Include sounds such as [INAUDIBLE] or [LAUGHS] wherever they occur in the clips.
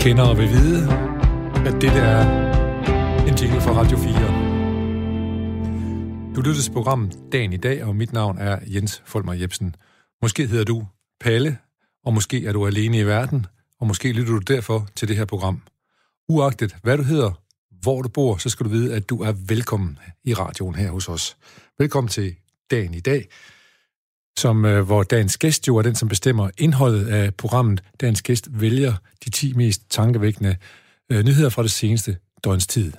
Kender vil vide, at det der er en jingle fra Radio 4. Du lytter til programmet Dagen i dag, og mit navn er Jens Folmer Jebsen. Måske hedder du Palle, og måske er du alene i verden, og måske lytter du derfor til det her program. Uagtet hvad du hedder, hvor du bor, så skal du vide, at du er velkommen i radioen her hos os. Velkommen til Dagen i dag, som, øh, hvor dagens gæst jo er den, som bestemmer indholdet af programmet. Dagens gæst vælger de 10 mest tankevækkende øh, nyheder fra det seneste døgns tid.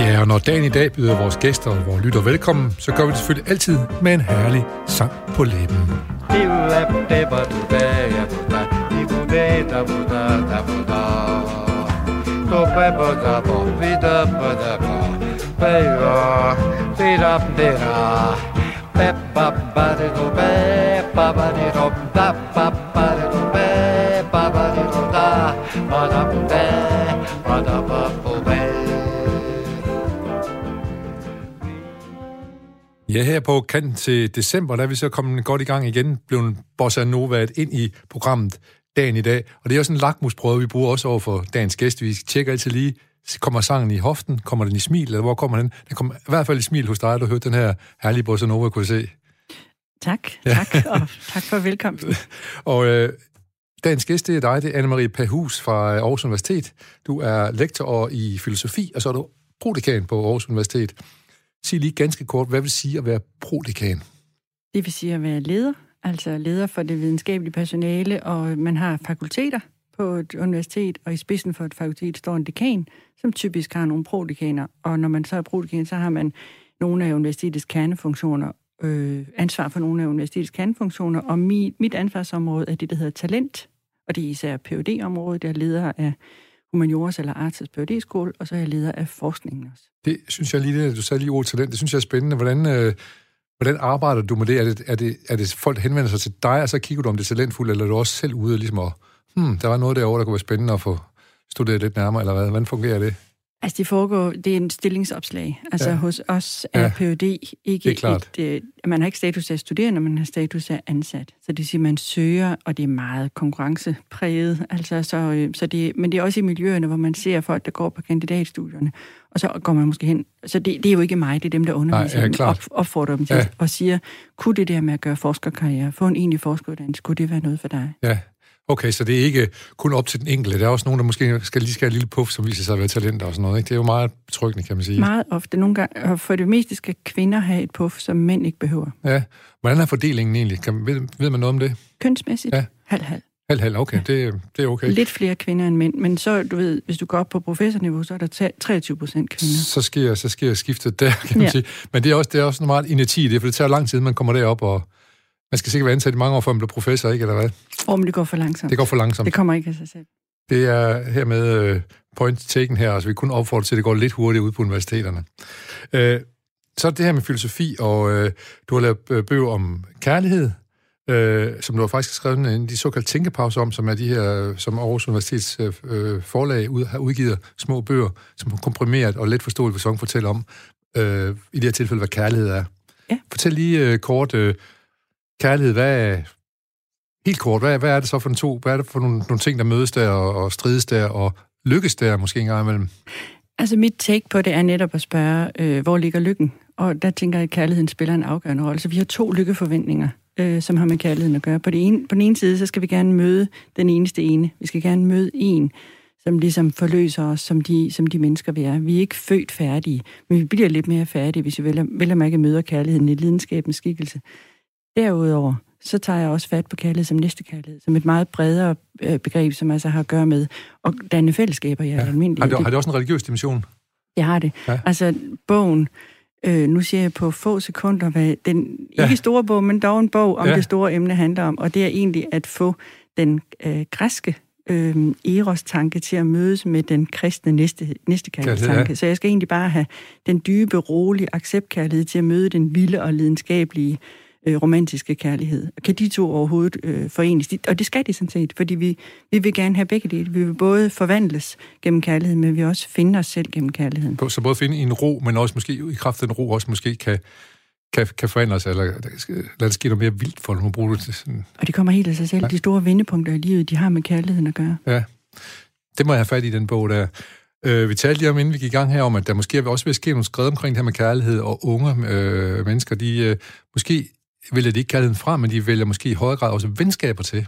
Ja, og når dagen i dag byder vores gæster og vores lytter velkommen, så gør vi det selvfølgelig altid med en herlig sang på læben. Ja, her på kanten til december, der er vi så kommet godt i gang igen, blev Bossa Nova ind i programmet dagen i dag. Og det er også en lakmusprøve, vi bruger også over for dagens gæst. Vi tjekker altid lige, kommer sangen i hoften, kommer den i smil, eller hvor kommer den? Den kommer i hvert fald i smil hos dig, du hørte den her herlige Bossa Nova, kunne se. Tak, tak, ja. og tak for velkomsten. [LAUGHS] og øh, dagens gæst, det er dig, det er Anne-Marie Pahus fra Aarhus Universitet. Du er lektor i filosofi, og så er du prodekan på Aarhus Universitet. Sig lige ganske kort, hvad vil sige at være prodekan? Det vil sige at være leder, altså leder for det videnskabelige personale, og man har fakulteter på et universitet, og i spidsen for et fakultet står en dekan, som typisk har nogle prodekaner, og når man så er prodekan, så har man nogle af universitetets kernefunktioner, øh, ansvar for nogle af universitetets kernefunktioner, og mit, mit ansvarsområde er det, der hedder talent, og det er især phd området jeg er leder af humaniores eller arts phd skole og så er jeg leder af forskningen også. Det synes jeg lige, det, du sagde lige ordet talent, det synes jeg er spændende. Hvordan, øh, hvordan arbejder du med det? Er, det? er det? er det folk, der henvender sig til dig, og så kigger du om det er talentfuldt, eller er du også selv ude og ligesom at, hmm, der var noget derovre, der kunne være spændende at få studeret lidt nærmere, eller hvad? Hvordan fungerer det? Altså, det foregår, det er en stillingsopslag. Altså, ja. hos os er ja. PhD ikke det er klart. et... Øh, man har ikke status af studerende, man har status af ansat. Så det siger, man søger, og det er meget konkurrencepræget. Altså, så, øh, så det, men det er også i miljøerne, hvor man ser folk, der går på kandidatstudierne, og så går man måske hen. Så det, det er jo ikke mig, det er dem, der underviser Nej, ja, dem, op, opfordrer dem til, ja. og siger, kunne det der med at gøre forskerkarriere, få en egentlig forskeruddannelse, kunne det være noget for dig? Ja, Okay, så det er ikke kun op til den enkelte. Der er også nogen, der måske skal lige skal have en lille puff, som viser sig at være talenter og sådan noget. Ikke? Det er jo meget betryggende, kan man sige. Meget ofte. Nogle gange, og for det meste skal kvinder have et puff, som mænd ikke behøver. Ja. Hvordan er fordelingen egentlig? Kan, ved, ved man noget om det? Kønsmæssigt? Ja. Halv-halv. Halv-halv, okay. Ja. Det, det er okay. Lidt flere kvinder end mænd, men så, du ved, hvis du går op på professorniveau, så er der 23 procent kvinder. Så sker, så sker skiftet der, kan man ja. sige. Men det er også, det er også meget inerti, det, for det tager lang tid, man kommer derop og man skal sikkert være ansat i mange år, før man bliver professor, ikke, eller hvad? Men det går for langsomt. Det går for langsomt. Det kommer ikke af sig selv. Det er hermed uh, point taken her, altså vi kun opfordre til, at det går lidt hurtigt ud på universiteterne. Uh, så er det her med filosofi, og uh, du har lavet bøger om kærlighed, uh, som du har faktisk skrevet en de såkaldte tænkepauser om, som er de her, som Aarhus Universitets uh, forlag ud, har udgivet små bøger, som er komprimeret og let forståeligt for fortæller om, uh, i det her tilfælde, hvad kærlighed er. Ja. Fortæl lige kort, kærlighed, hvad er, helt kort, hvad, hvad er det så for en to, hvad er det for nogle, nogle ting, der mødes der og, og strides der og lykkes der måske en gang imellem? Altså mit take på det er netop at spørge, øh, hvor ligger lykken? Og der tænker jeg, at kærligheden spiller en afgørende rolle. Så vi har to lykkeforventninger, øh, som har med kærligheden at gøre. På, det ene, på den ene side, så skal vi gerne møde den eneste ene. Vi skal gerne møde en, som ligesom forløser os som de, som de mennesker, vi er. Vi er ikke født færdige, men vi bliver lidt mere færdige, hvis vi vel, vel mærke møder kærligheden i lidenskabens skikkelse. Derudover, så tager jeg også fat på kærlighed som næstekærlighed, som et meget bredere øh, begreb, som altså har at gøre med at danne fællesskaber i ja. almindelighed. Har det, har det også en religiøs dimension? Det har det. Ja. Altså, bogen, øh, nu siger jeg på få sekunder, hvad den ja. ikke store bog, men dog en bog om ja. det store emne handler om, og det er egentlig at få den øh, græske øh, eros-tanke til at mødes med den kristne næste, næstekærlighedstanke. Ja. Så jeg skal egentlig bare have den dybe, rolige acceptkærlighed til at møde den vilde og lidenskabelige øh, romantiske kærlighed. Kan de to overhovedet øh, forenes? Og det skal de sådan set, fordi vi, vi vil gerne have begge dele. Vi vil både forvandles gennem kærligheden, men vi vil også finde os selv gennem kærligheden. Så både finde en ro, men også måske i kraft af den ro også måske kan kan, kan forandres, eller lad det ske noget mere vildt for dem at bruge det til sådan... Og det kommer helt af sig selv. Ja. De store vendepunkter i livet, de har med kærligheden at gøre. Ja, det må jeg have fat i, den bog der. Øh, vi talte lige om, inden vi gik i gang her, om, at der måske også vil ske nogle skrevet omkring det her med kærlighed, og unge øh, mennesker, de øh, måske vælger de ikke kærligheden fra, men de vælger måske i højere grad også venskaber til.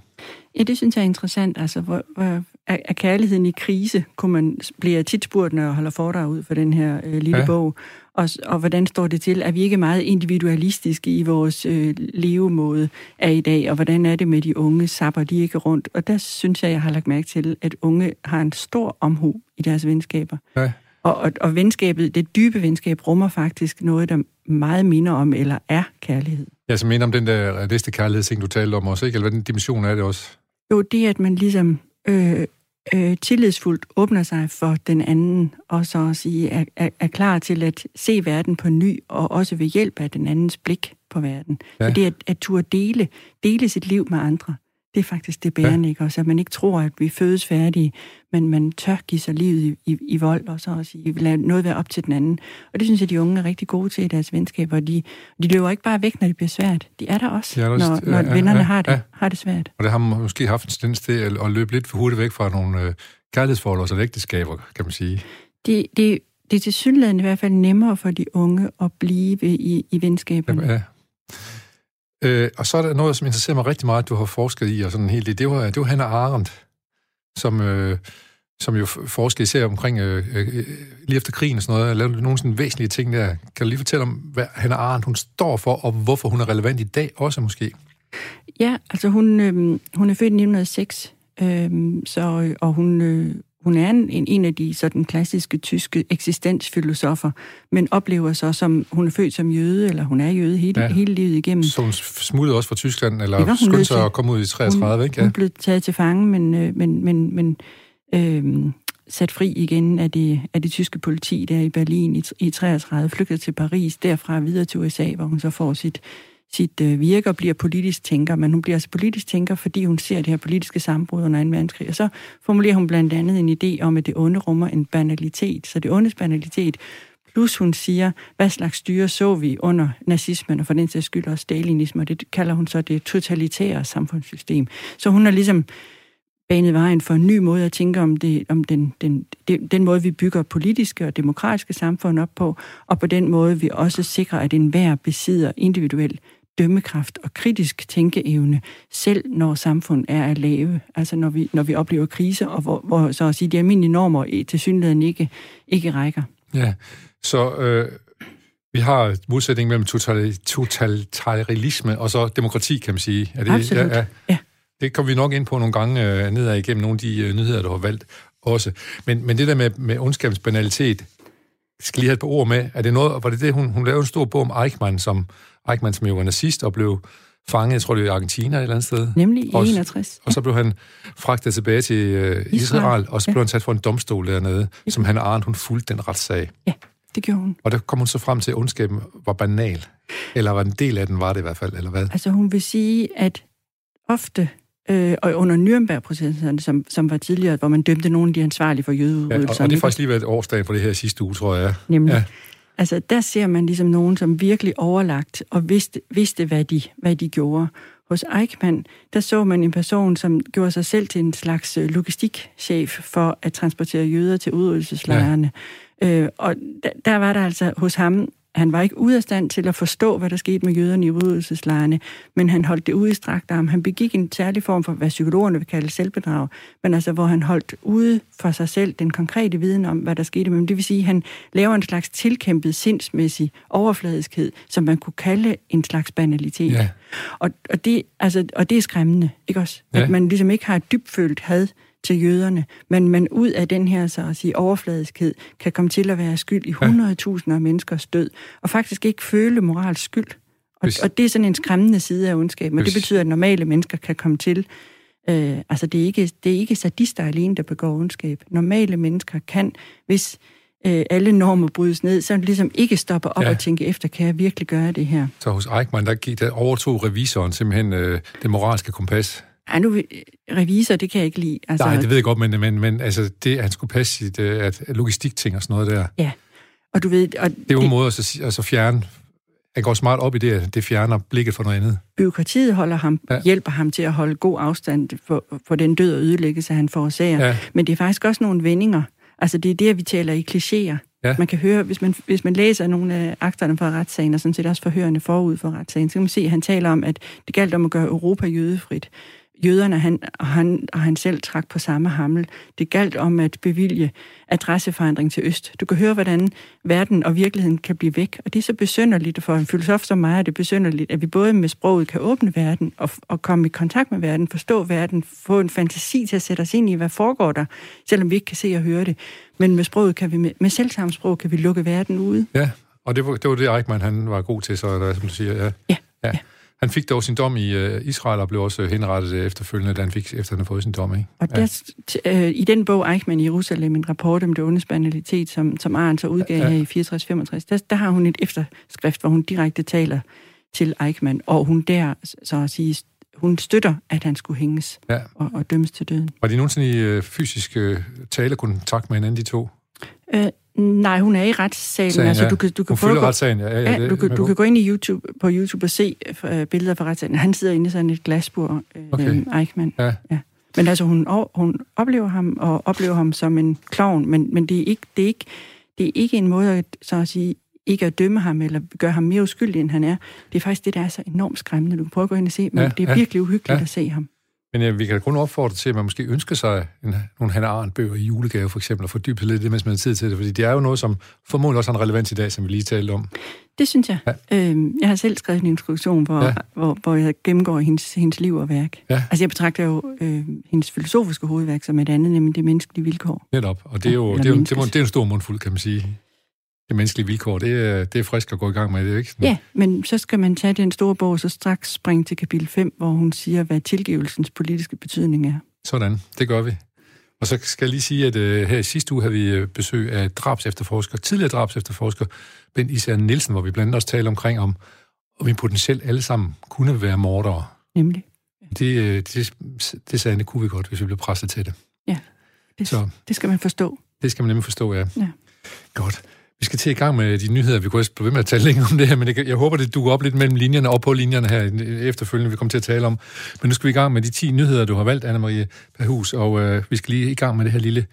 Ja, det synes jeg er interessant. Altså, hvor, hvor er, kærligheden i krise, kunne man blive tit spurgt, når jeg holder foredrag ud for den her øh, lille ja. bog. Og, og hvordan står det til? Er vi ikke meget individualistiske i vores øh, levemåde af i dag? Og hvordan er det med de unge? Sapper de ikke rundt? Og der synes jeg, jeg har lagt mærke til, at unge har en stor omhu i deres venskaber. Ja. Og, og, og venskabet, det dybe venskab, rummer faktisk noget, der meget minder om, eller er kærlighed. Ja, så minder om den der næste kærlighed, du talte om også, ikke? Eller hvilken dimension er det også? Jo, det at man ligesom øh, øh, tillidsfuldt åbner sig for den anden, og så at sige, er, er, er klar til at se verden på ny, og også ved hjælp af den andens blik på verden. Ja. Så det at, at turde dele, dele sit liv med andre, det er faktisk det bærende, ja. ikke? Også at man ikke tror, at vi fødes færdige, men man tør give sig livet i, i, i vold, og så at sige, lade noget være op til den anden. Og det synes jeg, de unge er rigtig gode til i deres venskaber. De, de løber ikke bare væk, når det bliver svært. De er der også, er også når, når ja, vennerne ja, har, det, ja. har det svært. Og det har man måske haft en tendens til at, at løbe lidt for hurtigt væk fra nogle øh, kærlighedsforhold og ægteskaber, kan man sige. Det, det, det er til synligheden i hvert fald nemmere for de unge at blive i, i venskaberne. Ja, ja. Øh, og så er der noget, som interesserer mig rigtig meget, du har forsket i, og sådan helt det, det var, det var Hannah Arendt, som, øh, som jo forskede især omkring, øh, øh, øh, lige efter krigen og sådan noget, og lavede nogle sådan væsentlige ting der. Kan du lige fortælle om, hvad Hannah Arendt hun står for, og hvorfor hun er relevant i dag også måske? Ja, altså hun, øh, hun er født i 1906, øh, så, og hun, øh, hun er en, en af de sådan klassiske tyske eksistensfilosofer, men oplever så, som hun er født som jøde, eller hun er jøde hele, ja. hele livet igennem. Så hun smuttede også fra Tyskland, eller skyndte sig at komme ud i 33, hun, ikke? Ja. Hun blev taget til fange, men, øh, men, men, men øh, sat fri igen af det, af det tyske politi der i Berlin i, i 33, flygtet til Paris, derfra videre til USA, hvor hun så får sit sit øh, virke og bliver politisk tænker, men hun bliver altså politisk tænker, fordi hun ser det her politiske sammenbrud under 2. verdenskrig. Og så formulerer hun blandt andet en idé om, at det onde rummer en banalitet. Så det ondes banalitet, plus hun siger, hvad slags styre så vi under nazismen, og for den sags skyld også stalinisme, og det kalder hun så det totalitære samfundssystem. Så hun har ligesom banet vejen for en ny måde at tænke om, det, om den, den, den, den måde, vi bygger politiske og demokratiske samfund op på, og på den måde, vi også sikrer, at enhver besidder individuel dømmekraft og kritisk tænkeevne, selv når samfund er at lave. Altså når vi, når vi oplever kriser, og hvor, hvor så at sige, de almindelige normer til synligheden ikke, ikke rækker. Ja, så øh, vi har modsætning mellem totalitarisme og så demokrati, kan man sige. Er det, Absolut, ja, ja. ja. Det kommer vi nok ind på nogle gange øh, nedad igennem nogle af de øh, nyheder, du har valgt også. Men, men det der med, med ondskabens banalitet, skal lige have et par ord med. Er det noget, var det det, hun, hun lavede en stor bog om Eichmann, som Eichmann, som jo var nazist og blev fanget, jeg tror det var i Argentina et eller andet sted. Nemlig i 61. Og så blev han fragtet tilbage til øh, Israel, Israel, og så blev ja. han sat for en domstol dernede, ja. som han Arndt, hun fulgte den retssag. Ja, det gjorde hun. Og der kom hun så frem til, at ondskaben var banal. Eller var en del af den, var det i hvert fald, eller hvad? Altså hun vil sige, at ofte øh, og under Nürnberg-processen, som, som var tidligere, hvor man dømte nogle af de ansvarlige for jødeudrydelser. Ja, og, og det har faktisk lige været årsdagen for det her sidste uge, tror jeg. Nemlig. Ja. Altså, der ser man ligesom nogen, som virkelig overlagt og vidste, vidste hvad, de, hvad de gjorde. Hos Eichmann, der så man en person, som gjorde sig selv til en slags øh, logistikchef for at transportere jøder til udryddelseslejrene. Ja. Øh, og der, der var der altså hos ham han var ikke ude af stand til at forstå, hvad der skete med jøderne i udryddelseslejrene, men han holdt det ude i strakt arm. Han begik en særlig form for, hvad psykologerne vil kalde selvbedrag, men altså, hvor han holdt ude for sig selv den konkrete viden om, hvad der skete med ham. Det vil sige, at han laver en slags tilkæmpet sindsmæssig overfladiskhed, som man kunne kalde en slags banalitet. Ja. Og, og, det, altså, og det er skræmmende, ikke også? Ja. At man ligesom ikke har et dybfølt had til jøderne, men man ud af den her så at sige, overfladiskhed kan komme til at være skyld i 100.000 af menneskers død, og faktisk ikke føle moralsk skyld. Og, og det er sådan en skræmmende side af ondskab, men det betyder, at normale mennesker kan komme til Øh, altså, det er, ikke, det er ikke sadister alene, der begår ondskab. Normale mennesker kan, hvis øh, alle normer brydes ned, så ligesom ikke stopper op ja. og tænke efter, kan jeg virkelig gøre det her? Så hos Eichmann, der, der overtog revisoren simpelthen øh, det moralske kompas? Ej, nu, revisor, det kan jeg ikke lide. Altså, Nej, det ved jeg godt, men, men, men altså, det, han skulle passe sit at logistikting og sådan noget der. Ja, og du ved... Og det er jo en måde at, så, at så fjerne han går smart op i det, at det fjerner blikket for noget andet. Byråkratiet holder ham, ja. hjælper ham til at holde god afstand for, for den død og ødelæggelse, han forårsager. Ja. Men det er faktisk også nogle vendinger. Altså det er det, vi taler i klichéer. Ja. Man kan høre, hvis man, hvis man læser nogle af akterne fra retssagen, og sådan set også forhørende forud for retssagen, så kan man se, at han taler om, at det galt om at gøre Europa jødefrit jøderne han, og, han, og han selv trak på samme hammel. Det galt om at bevilge adresseforandring til Øst. Du kan høre, hvordan verden og virkeligheden kan blive væk. Og det er så besynderligt, for en filosof som mig er det besynderligt, at vi både med sproget kan åbne verden og, og komme i kontakt med verden, forstå verden, få en fantasi til at sætte os ind i, hvad foregår der, selvom vi ikke kan se og høre det. Men med sproget kan vi, med, med selvsamme sprog kan vi lukke verden ude. Ja, og det var det, var det Eichmann, han var god til, så der, som du siger. Ja. ja. ja. ja. Han fik dog sin dom i uh, Israel og blev også henrettet efterfølgende, da han fik, efter han havde fået sin dom. Ikke? Og der, ja. øh, i den bog, Eichmann i Jerusalem, en rapport om det onde banalitet, som, som Arndt så udgav ja. her i 64-65, der, der har hun et efterskrift, hvor hun direkte taler til Eichmann, og hun der så at sige, hun støtter, at han skulle hænges ja. og, og dømmes til døden. Var de nogensinde i uh, fysisk uh, talekontakt med hinanden, de to? Øh, Nej, hun er i retssalen. Sagen, altså, du kan, du kan hun følger retssagen, ja. ja, ja du, kan, du kan gå ind i YouTube, på YouTube og se uh, billeder fra retssagen. Han sidder inde i sådan et glasbur, uh, okay. Eichmann. Ja. ja. Men altså, hun, hun oplever ham, og oplever ham som en klovn, men, men det, er ikke, det, er ikke, det er ikke en måde at, så at sige, ikke at dømme ham, eller gøre ham mere uskyldig, end han er. Det er faktisk det, der er så enormt skræmmende. Du kan prøve at gå ind og se, men ja, det er ja, virkelig uhyggeligt ja. at se ham. Men ja, vi kan kun opfordre til, at man måske ønsker sig en, nogle Hannah Arendt-bøger i julegave, for eksempel, og fordybe sig lidt det, mens man har tid til det, fordi det er jo noget, som formodentlig også har en relevans i dag, som vi lige talte om. Det synes jeg. Ja. Øhm, jeg har selv skrevet en introduktion, hvor, ja. hvor, hvor jeg gennemgår hendes, hendes liv og værk. Ja. Altså, jeg betragter jo øh, hendes filosofiske hovedværk som et andet, nemlig det menneskelige vilkår. Netop, og det er jo, ja, det er jo, det er, det er en stor mundfuld, kan man sige det menneskelige vilkår, det er, det er frisk at gå i gang med, det er ikke sådan? Ja, men så skal man tage den store bog, og så straks springe til kapitel 5, hvor hun siger, hvad tilgivelsens politiske betydning er. Sådan, det gør vi. Og så skal jeg lige sige, at uh, her i sidste uge havde vi uh, besøg af drabsefterforsker, tidligere drabsefterforsker, Ben Især Nielsen, hvor vi blandt andet også talte omkring, om, om vi potentielt alle sammen kunne være mordere. Nemlig. Det, uh, det, det sagde kunne vi godt, hvis vi blev presset til det. Ja, det, så, det skal man forstå. Det skal man nemlig forstå, ja. ja. Godt. Vi skal til i gang med de nyheder. Vi kunne også blive ved med at tale længere om det her, men jeg håber, det dukker op lidt mellem linjerne og på linjerne her øh, efterfølgende, vi kommer til at tale om. Men nu skal vi i gang med de 10 nyheder, du har valgt, Anna-Marie Perhus, og øh, vi skal lige i gang med det her lille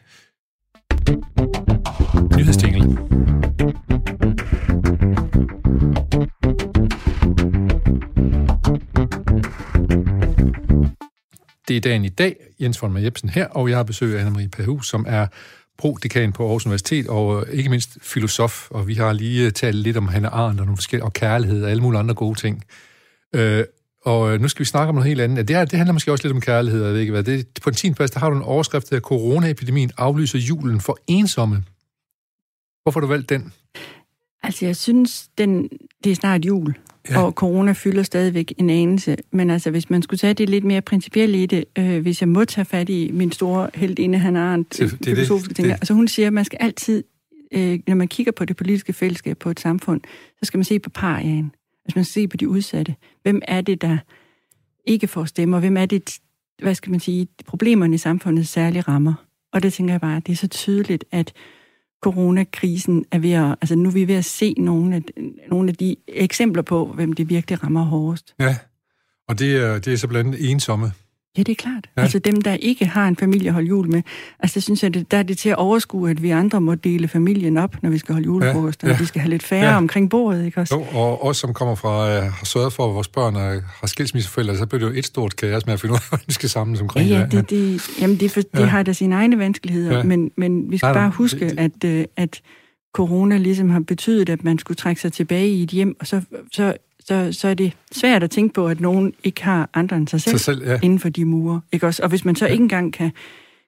nyhedstingle. Det er dagen i dag. Jens von Jebsen her, og jeg har besøg af Anna-Marie Perhus, som er prodekan på Aarhus Universitet, og øh, ikke mindst filosof, og vi har lige øh, talt lidt om Hanne Arendt og, nogle forskellige, og kærlighed og alle mulige andre gode ting. Øh, og øh, nu skal vi snakke om noget helt andet. Det, her, det handler måske også lidt om kærlighed, jeg ved ikke hvad. Det, på en plads, der har du en overskrift, der coronaepidemien aflyser julen for ensomme. Hvorfor har du valgt den? Altså, jeg synes, den, det er snart jul. Ja. Og corona fylder stadigvæk en anelse. Men altså, hvis man skulle tage det lidt mere principielt i det, øh, hvis jeg må tage fat i min store heldinde, han har en filosofiske ting. Altså, hun siger, at man skal altid, øh, når man kigger på det politiske fællesskab på et samfund, så skal man se på pariaen. Altså, man skal se på de udsatte. Hvem er det, der ikke får stemmer? Hvem er det, hvad skal man sige, problemerne i samfundet særligt rammer? Og det tænker jeg bare, det er så tydeligt, at coronakrisen er ved at, altså nu er vi ved at se nogle af, nogle af de eksempler på, hvem det virkelig rammer hårdest. Ja, og det er, det er så blandt andet ensomme. Ja, det er klart. Ja. Altså dem, der ikke har en familie at holde jul med, altså synes jeg, det, der er det til at overskue, at vi andre må dele familien op, når vi skal holde julefrokost, ja, ja. og vi skal have lidt færre ja. omkring bordet, ikke også? Jo, og os, som kommer fra, uh, har sørget for, at vores børn er, har skilsmisseforældre, så bliver det jo et stort kaos med at finde ud af, [LAUGHS] hvordan vi skal samles omkring ja, ja, det. det jamen, det, for, ja. det har da sine egne vanskeligheder, ja. men, men vi skal Nej, bare huske, det, det... at, uh, at corona ligesom har betydet, at man skulle trække sig tilbage i et hjem, og så, så så, så er det svært at tænke på, at nogen ikke har andre end sig selv, sig selv ja. inden for de mure. Ikke også? Og hvis man så ja. ikke engang kan,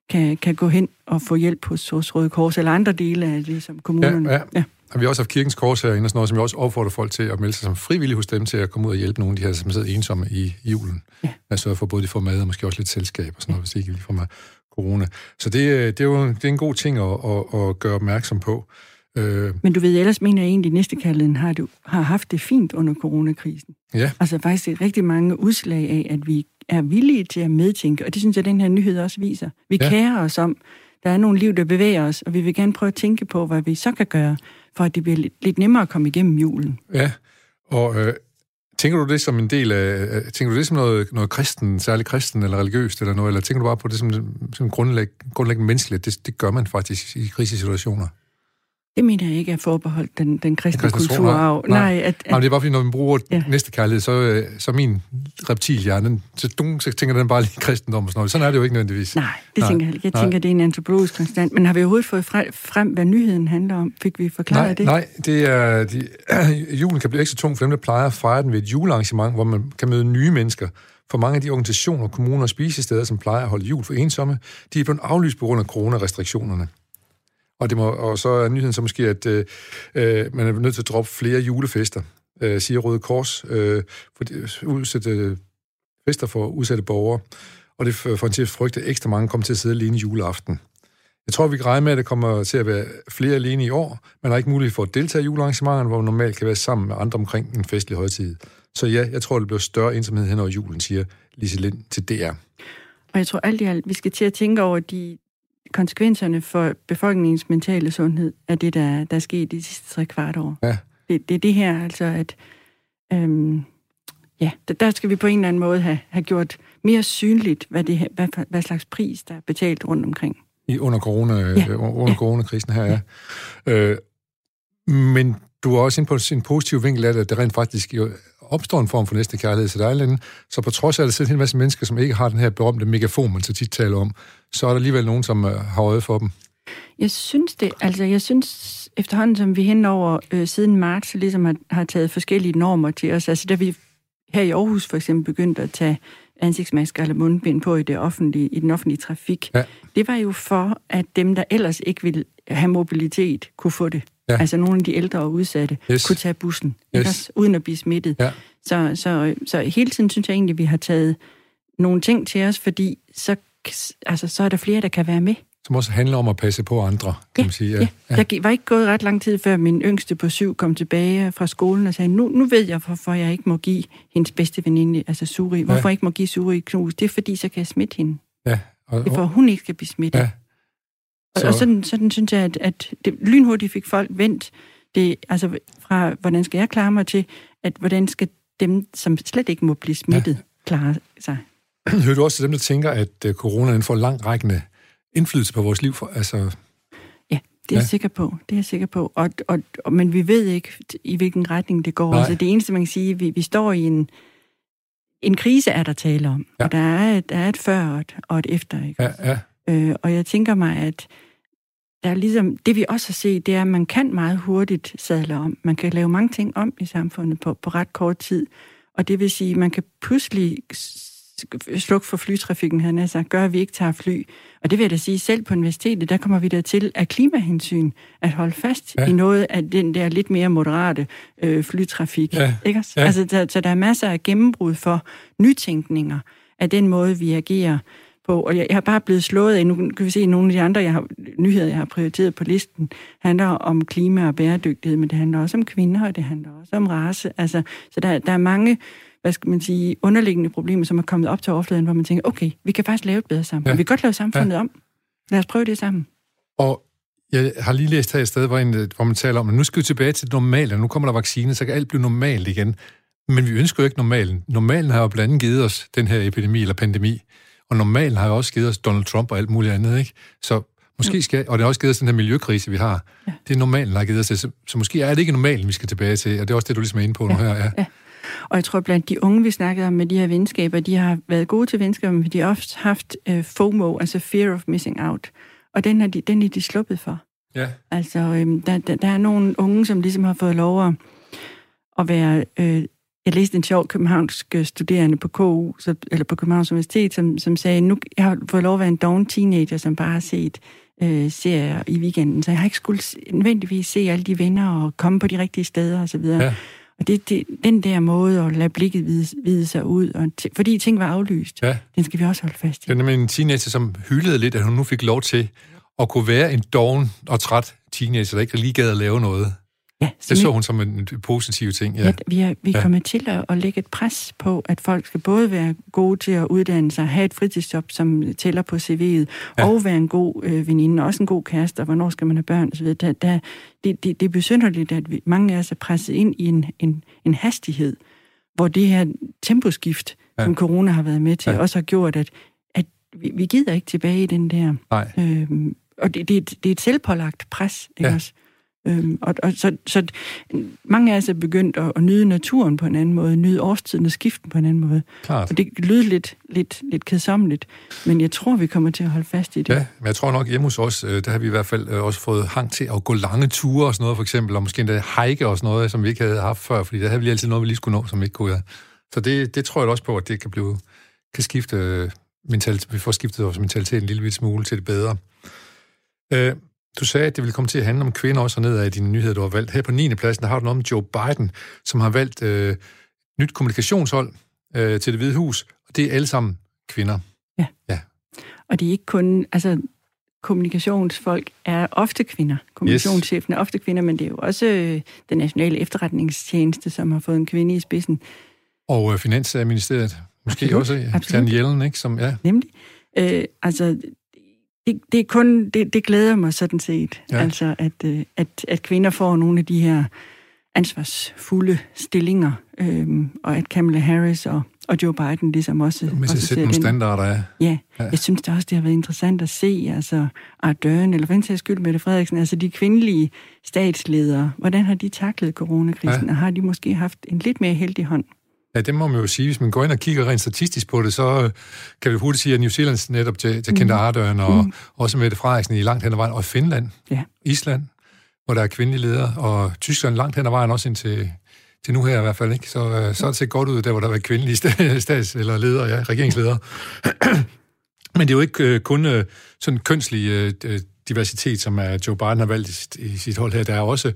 kan, kan gå hen og få hjælp hos, hos Røde Kors eller andre dele af det, som kommunerne... Ja, ja. ja. Og vi har også haft Kirkens Kors herinde og sådan noget, som vi også opfordrer folk til at melde sig som frivillige hos dem til at komme ud og hjælpe nogle af de her, som sidder ensomme i julen. Ja. At sørge for, både de får mad og måske også lidt selskab og sådan noget, hvis ikke de får med corona. Så det, det er jo det er en god ting at, at, at gøre opmærksom på. Øh, Men du ved, ellers mener jeg egentlig, at næstekærligheden har, du, har haft det fint under coronakrisen. Ja. Altså faktisk rigtig mange udslag af, at vi er villige til at medtænke, og det synes jeg, den her nyhed også viser. Vi ja. kærer os om, der er nogle liv, der bevæger os, og vi vil gerne prøve at tænke på, hvad vi så kan gøre, for at det bliver lidt, lidt nemmere at komme igennem julen. Ja, Og øh, tænker du det som en del af... Tænker du det som noget, noget kristen, særligt kristen eller religiøst eller noget, eller tænker du bare på det som, som grundlæg, grundlæggende menneskeligt? Det, det gør man faktisk i krisesituationer. Det mener jeg ikke er forbeholdt den, den kristne, kristne kulturarv. Nej, nej, at, at, nej, det er bare fordi, når vi bruger ja. næste kærlighed, så, øh, så min reptilhjerne, så, dun, så tænker den bare lige kristendom og sådan noget. Sådan er det jo ikke nødvendigvis. Nej, det nej, tænker jeg Jeg nej. tænker, det er en antropologisk konstant. Men har vi overhovedet fået frem, hvad nyheden handler om? Fik vi forklaret nej, det? Nej, det er, de, [CLEARS THROAT] julen kan blive ekstra tung for dem, der plejer at fejre den ved et julearrangement, hvor man kan møde nye mennesker. For mange af de organisationer, kommuner og spisesteder, som plejer at holde jul for ensomme, de er blevet aflyst på grund af coronarestriktionerne. Og, det må, og så er nyheden så måske, at øh, øh, man er nødt til at droppe flere julefester, øh, siger Røde Kors, øh, for udsætte fester for udsatte borgere. Og det får en til at frygte, at ekstra mange kommer til at sidde alene juleaften. Jeg tror, vi kan regne med, at der kommer til at være flere alene i år. Man har ikke mulighed for at deltage i julearrangementerne, hvor man normalt kan være sammen med andre omkring en festlig højtid. Så ja, jeg tror, det bliver større ensomhed hen over julen, siger Lise Lind til DR. Og jeg tror alt i alt, vi skal til at tænke over de, konsekvenserne for befolkningens mentale sundhed af det, der, der er sket de sidste tre kvart år. Ja. Det, det er det her, altså at... Øhm, ja, der skal vi på en eller anden måde have, have gjort mere synligt, hvad, det her, hvad, hvad slags pris, der er betalt rundt omkring. I under, corona, ja. under ja. coronakrisen her, ja. ja. Øh, men du er også inde på en positiv vinkel af det, at det rent faktisk jo opstår en form for næste kærlighed til dig, Så på trods af, at der sidder en masse mennesker, som ikke har den her berømte megafon, man så tit taler om, så er der alligevel nogen, som øh, har øje for dem. Jeg synes det. Altså, jeg synes efterhånden, som vi henover øh, siden marts ligesom har, har taget forskellige normer til os. Altså, da vi her i Aarhus for eksempel begyndte at tage ansigtsmasker eller mundbind på i, det offentlige, i den offentlige trafik, ja. det var jo for, at dem, der ellers ikke ville have mobilitet, kunne få det. Ja. Altså nogle af de ældre og udsatte yes. kunne tage bussen, yes. ikke? uden at blive smittet. Ja. Så, så, så hele tiden synes jeg egentlig, at vi har taget nogle ting til os, fordi så, altså, så er der flere, der kan være med. Som også handler om at passe på andre, kan ja, man sige. Ja. Ja. Der var ikke gået ret lang tid, før min yngste på syv kom tilbage fra skolen og sagde, nu, nu ved jeg, hvorfor jeg ikke må give hendes bedste veninde, altså Suri, hvorfor ja. jeg ikke må give Suri knus. Det er fordi, så kan jeg smitte hende. Ja. Og, det er for, hun ikke skal blive smittet. Ja. Så... Og sådan, sådan synes jeg, at, at det, lynhurtigt fik folk vendt det, altså fra, hvordan skal jeg klare mig til, at hvordan skal dem, som slet ikke må blive smittet, ja. klare sig. [CLEARS THROAT] Hører du også til dem, der tænker, at uh, coronaen får langrækkende indflydelse på vores liv? For, altså... Ja, det er ja. jeg sikker på. Det er jeg sikker på. Og, og, og, men vi ved ikke, i hvilken retning det går. Altså, det eneste, man kan sige, vi, vi står i en, en krise, er der tale om. Ja. Og der er, der er et før og et, og et efter. Ikke? Ja, ja. Øh, og jeg tænker mig, at der er ligesom, det vi også har set, det er, at man kan meget hurtigt sadle om. Man kan lave mange ting om i samfundet på, på ret kort tid. Og det vil sige, at man kan pludselig slukke for flytrafikken, han altså, gør, at vi ikke tager fly. Og det vil jeg da sige, selv på universitetet, der kommer vi der til af klimahensyn at holde fast ja. i noget af den der lidt mere moderate øh, flytrafik. Ja. Ikke? Ja. Altså, der, så der er masser af gennembrud for nytænkninger af den måde, vi agerer på, og jeg, jeg har bare blevet slået af, nu kan vi se, at nogle af de andre jeg har, nyheder, jeg har prioriteret på listen, handler om klima og bæredygtighed, men det handler også om kvinder, og det handler også om race. Altså, så der, der er mange hvad skal man sige, underliggende problemer, som er kommet op til overfladen, hvor man tænker, okay, vi kan faktisk lave et bedre sammen. Ja. Vi kan godt lave samfundet ja. om. Lad os prøve det sammen. Og jeg har lige læst her et sted, hvor, en, hvor man taler om, at nu skal vi tilbage til det normale, og nu kommer der vaccine, så kan alt blive normalt igen. Men vi ønsker jo ikke normalen. Normalen har jo blandt andet givet os den her epidemi eller pandemi. Og normalt har jo også givet os Donald Trump og alt muligt andet, ikke? Så måske skal, og det har også givet os den her miljøkrise, vi har. Ja. Det er normalt, der har givet os det. Så, så måske er det ikke normalt, vi skal tilbage til, og det er også det, du ligesom er inde på ja. nu her. Ja. ja. Og jeg tror, blandt de unge, vi snakkede om med de her venskaber, de har været gode til venskaber, men de har ofte haft uh, FOMO, altså fear of missing out. Og den er de, den er de sluppet for. Ja. Altså, øhm, der, der, der er nogle unge, som ligesom har fået lov at, at være øh, jeg læste en sjov københavnsk studerende på KU, så, eller på Københavns Universitet, som, som sagde, nu jeg har fået lov at være en doven teenager, som bare har set øh, serier i weekenden, så jeg har ikke skulle nødvendigvis se alle de venner og komme på de rigtige steder osv. Ja. Og det, det, den der måde at lade blikket vide, vide sig ud, og t- fordi ting var aflyst, ja. den skal vi også holde fast i. Det er nemlig en teenager, som hyldede lidt, at hun nu fik lov til at kunne være en doven og træt teenager, der ikke lige gad at lave noget. Ja, det så hun som en positiv ting. Ja. Ja, vi er, vi er Ja. kommet til at, at lægge et pres på, at folk skal både være gode til at uddanne sig, have et fritidsjob, som tæller på CV'et, Ja. og være en god øh, veninde, også en god kæreste, og hvornår skal man have børn osv. Der, der, det, det, det er besynderligt, at vi, mange af os er presset ind i en, en, en hastighed, hvor det her temposkift, Ja. som corona har været med til, Ja. også har gjort, at, at vi, vi gider ikke tilbage i den der Nej. Øhm, og det, det, er et- det er et selvpålagt pres, ikke ja. også? Øhm, og, og så, så mange af os er begyndt at, at nyde naturen på en anden måde, nyde årstiden og skiften på en anden måde. Klart. Og det lyder lidt, lidt, lidt kedsommeligt, men jeg tror, vi kommer til at holde fast i det. Ja, men jeg tror nok hjemme hos os, øh, der har vi i hvert fald øh, også fået hang til at gå lange ture og sådan noget, for eksempel, og måske endda hike og sådan noget, som vi ikke havde haft før, fordi der havde vi altid noget, vi lige skulle nå, som vi ikke kunne. Ja. Så det, det tror jeg også på, at det kan blive kan skifte øh, mentalitet, vi får skiftet vores mentalitet en lille smule til det bedre. Øh, du sagde, at det ville komme til at handle om kvinder også hernede af dine nyheder, du har valgt. Her på 9. pladsen, der har du noget om Joe Biden, som har valgt øh, nyt kommunikationshold øh, til det hvide hus, og det er alle sammen kvinder. Og det er ikke kun... Altså, kommunikationsfolk er ofte kvinder. Kommunikationschefen er ofte kvinder, men det er jo også øh, den nationale efterretningstjeneste, som har fået en kvinde i spidsen. Og øh, Finansministeriet, måske Absolut, også, ja. absolut. Janet Yellen, ikke? Som, ja. Nemlig. Øh, altså, det, det er kun, det, det glæder mig sådan set, Ja. altså at, øh, at, at kvinder får nogle af de her ansvarsfulde stillinger, øhm, og at Kamala Harris og, og Joe Biden ligesom også... Med at sætte nogle den- standarder af. Ja, Ja. jeg synes da også, det har været interessant at se, altså Ardern, eller for en sags skyld Mette Frederiksen, altså de kvindelige statsledere, hvordan har de taklet coronakrisen, Ja. og har de måske haft en lidt mere heldig hånd? Ja, det må man jo sige. Hvis man går ind og kigger rent statistisk på det, så øh, kan vi hurtigt sige, at New Zealands netop Jacinda mm. Ardern og mm. også Mette Frederiksen i langt hen ad vejen, og Finland, Ja. Island, hvor der er kvindelige ledere, og Tyskland langt hen ad vejen også indtil til nu her i hvert fald, ikke? Så, øh, så har det set godt ud, der hvor der var kvindelige sta- [LAUGHS] stats- eller ledere, ja, regeringsledere. [CLEARS THROAT] Men det er jo ikke øh, kun sådan kønslig diversitet, som er Joe Biden har valgt i sit, hold her. Der er også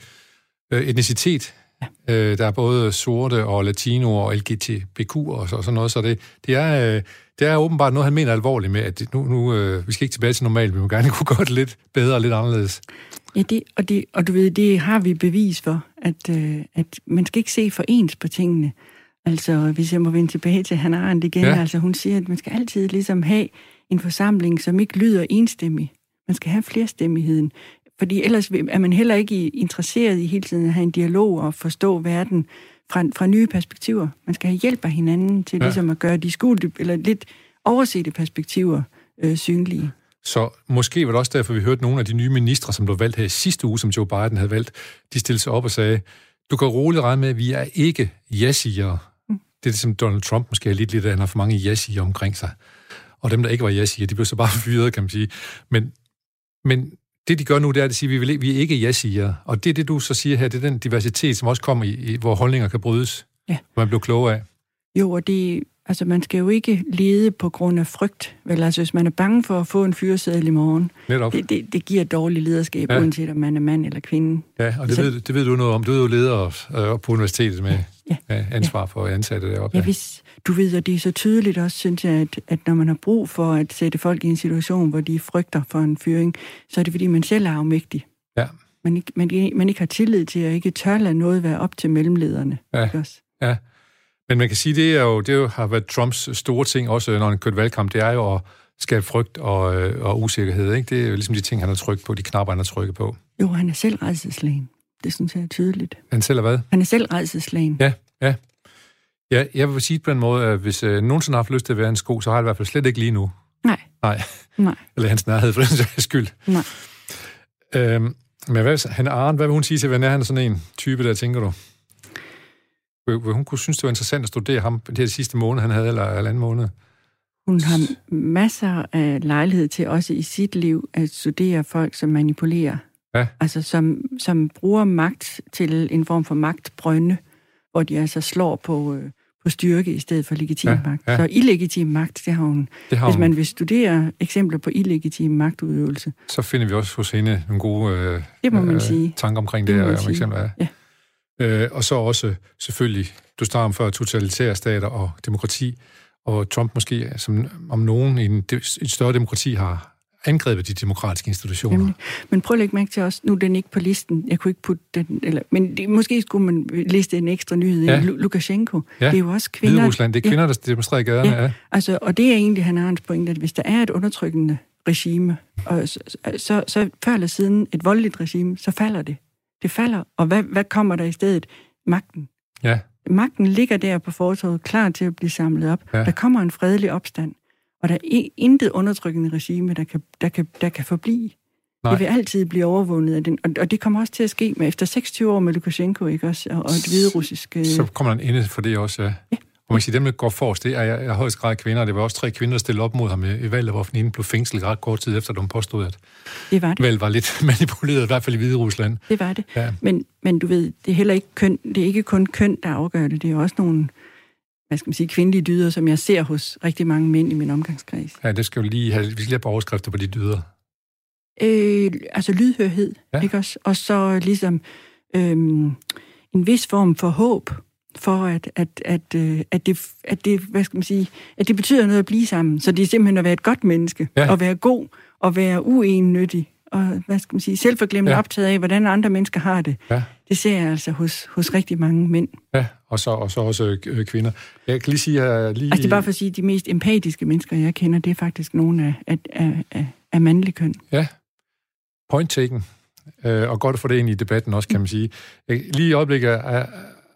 etnicitet. Ja. Øh, der er både sorte og latino og LGBTQ og, så, og sådan noget. Så det, det, er, øh, det er åbenbart noget, han mener alvorligt med, at nu, nu øh, vi skal ikke tilbage til normalt, vi må gerne [LAUGHS] kunne gøre det lidt bedre og lidt anderledes. Ja, det, og, det, og du ved, det har vi bevis for, at, øh, at man skal ikke se for ens på tingene. Altså, hvis jeg må vende tilbage til Hannah Arendt igen, ja. altså hun siger, at man skal altid ligesom have en forsamling, som ikke lyder enstemmig. Man skal have flerstemmigheden. Fordi ellers er man heller ikke interesseret i hele tiden at have en dialog og forstå verden fra, fra nye perspektiver. Man skal have hjælp af hinanden til Ja. ja. ligesom at gøre de skjulte, eller lidt oversete perspektiver øh, synlige. Så måske var det også derfor, vi hørte nogle af de nye ministre, som blev valgt her i sidste uge, som Joe Biden havde valgt, de stillede sig op og sagde, du kan roligt regne med, at vi er ikke ja-sigere. Mm. Det er det, som Donald Trump måske er lidt lidt, at han har for mange ja omkring sig. Og dem, der ikke var ja de blev så bare [LAUGHS] fyret, kan man sige. Men, men det, de gør nu, det er, at de siger, at vi, vil, vi er ikke ja Og det er det, du så siger her, det er den diversitet, som også kommer i, i hvor holdninger kan brydes. Ja. Hvor man bliver klogere af. Jo, og det, altså man skal jo ikke lede på grund af frygt. Vel, altså hvis man er bange for at få en fyreseddel i morgen, Netop. det, det, det giver dårlig lederskab, Ja. ja. uanset om man er mand eller kvinde. Ja, og det, Så- ved, det ved du noget om. Du er jo leder øh, på universitetet med Ja. ja, ansvar for ansatte deroppe. Ja, hvis du ved, at det er så tydeligt også, synes jeg, at, at når man har brug for at sætte folk i en situation, hvor de frygter for en fyring, så er det fordi, man selv er afmægtig. Ja. Man ikke, man, man ikke har tillid til at ikke tør lade noget være op til mellemlederne. Ja. Ikke også? Ja, men man kan sige, det er jo, det jo, har været Trumps store ting, også når han kørte valgkamp, det er jo at skabe frygt og, øh, og usikkerhed. Ikke? Det er jo ligesom de ting, han har trykt på, de knapper, han har trykket på. Jo, han er selv redselslagen. Det synes jeg er tydeligt. Han selv er hvad? Han er selv redselslagen. Ja, ja. Ja, jeg vil sige på den måde, at hvis øh, nogensinde har haft lyst til at være en sko, så har jeg det i hvert fald slet ikke lige nu. Nej, Nej, nej, [LAUGHS] eller hans nærhed for den sags skyld. nej. Øhm, men hvad, han Arne, hvad vil hun sige til, hvordan er han sådan en type der, tænker du? Vil, vil hun kunne synes, det var interessant at studere ham det sidste måned, han havde, eller, eller anden måned? Hun har masser af lejlighed til også i sit liv at studere folk, som manipulerer. Ja. Altså som, som bruger magt til en form for magtbrønde, hvor de altså slår på, øh, på styrke i stedet for legitim Ja, magt. ja. Så illegitim magt, det har hun. Det har Hvis hun. man vil studere eksempler på illegitim magtudøvelse, så finder vi også hos hende nogle gode øh, det må man sige. tanker omkring Det det, man om eksempler. Ja. Øh, og så også selvfølgelig, du starter om før, totalitære stater og demokrati, og Trump måske som om nogen i en, et større demokrati har, angrebet de demokratiske institutioner. Nemlig. Men prøv at lægge mærke til også, nu er den ikke på listen, jeg kunne ikke putte den, eller, men det, måske skulle man liste en ekstra nyhed ja. Lukashenko. Ja. Det er jo også kvinder. Rusland, det er kvinder, ja. der demonstrerer i gaderne. Ja. ja. Altså, og det er egentlig han hans point, at hvis der er et undertrykkende regime, og så, så, så før eller siden et voldeligt regime, så falder det. Det falder, og hvad, hvad kommer der i stedet? Magten. Ja. Magten ligger der på fortovet, klar til at blive samlet op. Ja. Der kommer en fredelig opstand, og der er intet undertrykkende regime, der kan, der kan, der kan forblive. Nej. Det vil altid blive overvundet af den, og, og det kommer også til at ske med efter 26 år med Lukashenko, ikke også, og, og et hvide russisk... Øh... Så kommer der en ende for det også, ja. ja. Og man kan sige, dem, der går forrest, det er i højst grad kvinder. Det var også tre kvinder, der stillede op mod ham i valget, hvor den ene blev fængslet ret kort tid efter, at de påstod, at det var det. valget var lidt [LAUGHS] manipuleret, i hvert fald i Hvide Rusland. Det var det. Ja. Men, men du ved, det er heller ikke køn, det er ikke kun køn, der afgør det. Det er også nogle hvad skal man sige, kvindelige dyder, som jeg ser hos rigtig mange mænd i min omgangskreds. Ja, det skal jo lige have, vi skal lige have på overskrifter på de dyder. Øh, altså lydhørhed, Ja. ikke også? Og så ligesom øhm, en vis form for håb for, at, at, at, øh, at, det, at, det, hvad skal man sige, at det betyder noget at blive sammen. Så det er simpelthen at være et godt menneske, Ja. at være god, og være uennyttig, og hvad skal man sige, selvforglemt Ja. optaget af, hvordan andre mennesker har det. Ja. Det ser jeg altså hos, hos rigtig mange mænd. Ja, og så, og så også øh, kvinder. Jeg kan lige sige her... Lige... Altså det er bare for at sige, at de mest empatiske mennesker, jeg kender, det er faktisk nogle af, af, af, af, af mandlig køn. Ja, point taken. Øh, og godt at få det ind i debatten også, kan man sige. Jeg, lige i øjeblikket er,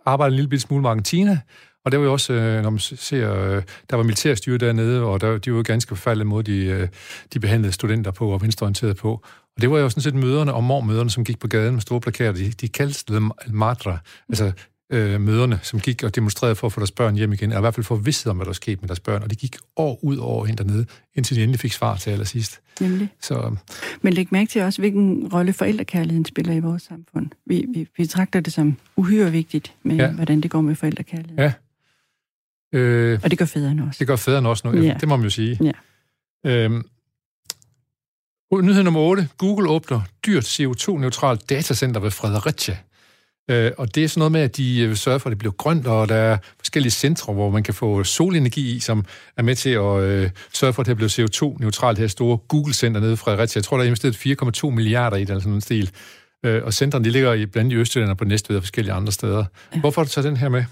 arbejder en lille smule med Argentina, og der var jo også, øh, når man ser, øh, der var militærstyre dernede, og der, de var jo ganske forfærdelige måde, de, øh, de behandlede studenter på og venstreorienterede på. Og det var jo sådan set møderne og mormøderne, som gik på gaden med store plakater. De, de kaldte dem madra, altså øh, møderne, som gik og demonstrerede for at få deres børn hjem igen, eller i hvert fald for at vidste om, hvad der skete med deres børn. Og de gik år ud og år ind dernede, indtil de endelig fik svar til allersidst. Nemlig. Så Men læg mærke til også, hvilken rolle forældrekærligheden spiller i vores samfund. Vi, vi, vi betragter det som uhyre vigtigt, med ja. hvordan det går med forældrekærligheden. Ja. Øh, Og det gør fædrene også. Det gør fædrene også nu, ja. Det må man jo sige. Ja. Øhm, nyhed nummer 8. Google åbner dyrt CO2-neutralt datacenter ved Fredericia. Øh, og det er sådan noget med, at de øh, sørger for, at det bliver grønt, og der er forskellige centre, hvor man kan få solenergi i, som er med til at øh, sørge for, at det bliver CO2-neutralt. Det her store Google-center nede i Fredericia. Jeg tror, der er investeret 4,2 milliarder i det, eller sådan en stil. Øh, og centrene de ligger i blandt andet i Østjylland og på Næstved og forskellige andre steder. Ja. Hvorfor har du taget den her med?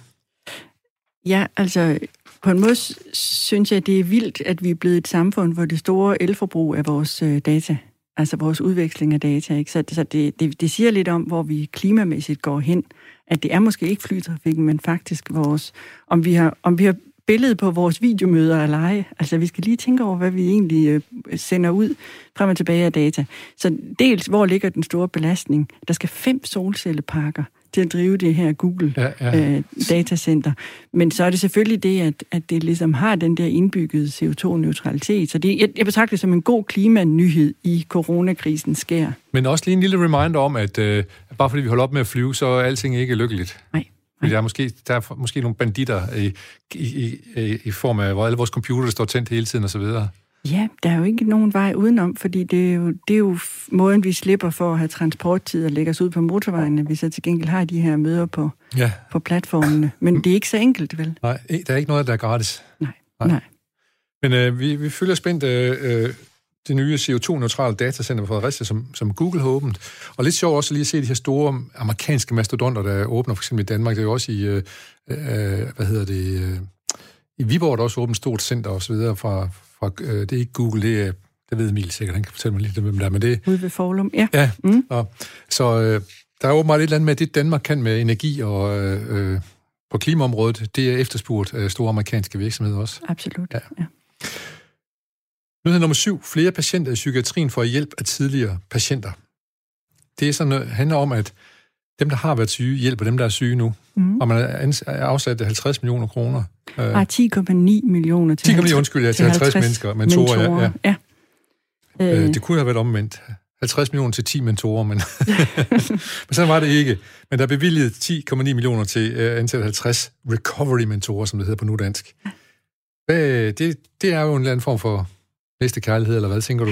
Ja, altså på en måde synes jeg, det er vildt, at vi er blevet et samfund, hvor det store elforbrug er vores øh, data, altså vores udveksling af data. Ikke? Så, så det, det, det siger lidt om, hvor vi klimamæssigt går hen. At det er måske ikke flytrafikken, men faktisk vores, om vi har, om vi har billedet på vores videomøder eller ej. Altså vi skal lige tænke over, hvad vi egentlig øh, sender ud frem og tilbage af data. Så dels, hvor ligger den store belastning? Der skal fem solcelleparker til at drive det her Google Ja, ja. øh, datacenter. Men så er det selvfølgelig det, at, at det ligesom har den der indbyggede CO2-neutralitet. Så det, jeg, jeg betragter det som en god klimanyhed i coronakrisen sker. Men også lige en lille reminder om, at øh, bare fordi vi holder op med at flyve, så er alting ikke lykkeligt. Nej. Der er måske, der er måske nogle banditter i, i, i, i form af, hvor alle vores computer står tændt hele tiden osv. Ja, der er jo ikke nogen vej udenom, fordi det er, jo, det er jo måden, vi slipper for at have transporttid og lægge os ud på motorvejen, at vi så til gengæld har de her møder på, Ja, på platformene. Men det er ikke så enkelt, vel? nej, der er ikke noget, der er gratis. Nej. Nej. Nej. Men øh, vi, vi følger spændt øh, øh, det nye CO2-neutrale datacenter på Fredericia, som, som Google har åbent. Og lidt sjovt også lige at se de her store amerikanske mastodonter, der åbner for eksempel i Danmark. Det er jo også i, øh, øh, hvad hedder det, øh, i Viborg er der også åbent stort center og så videre fra, fra øh, det er ikke Google, det er, det ved Emil sikkert, han kan fortælle mig lidt, hvem der er, men det, Ude ved Forlum. Ja. Ja, Mm. og, så øh, der er åbenbart et eller andet med, at det Danmark kan med energi og øh, øh, på klimaområdet, det er efterspurgt af store amerikanske virksomheder også. Absolut. Ja. Ja. Nyhed nummer syv. Flere patienter i psykiatrien får hjælp af tidligere patienter. Det er sådan, noget, handler om, at dem, der har været syge, hjælper dem, der er syge nu. Mm. Og man er afsat 50 millioner kroner. Øh, Ah, 10,9 millioner til 10 millioner, undskyld, ja, til 50 mennesker. Mentorer, ja. ja. ja. Øh, Øh, det kunne have været omvendt. 50 millioner til 10 mentorer, men, [LAUGHS] men sådan var det ikke. Men der er bevilget 10,9 millioner til øh, antal 50 recovery-mentorer, som det hedder på nudansk. Hvad, det, det er jo en eller anden form for næste kærlighed, eller hvad tænker du?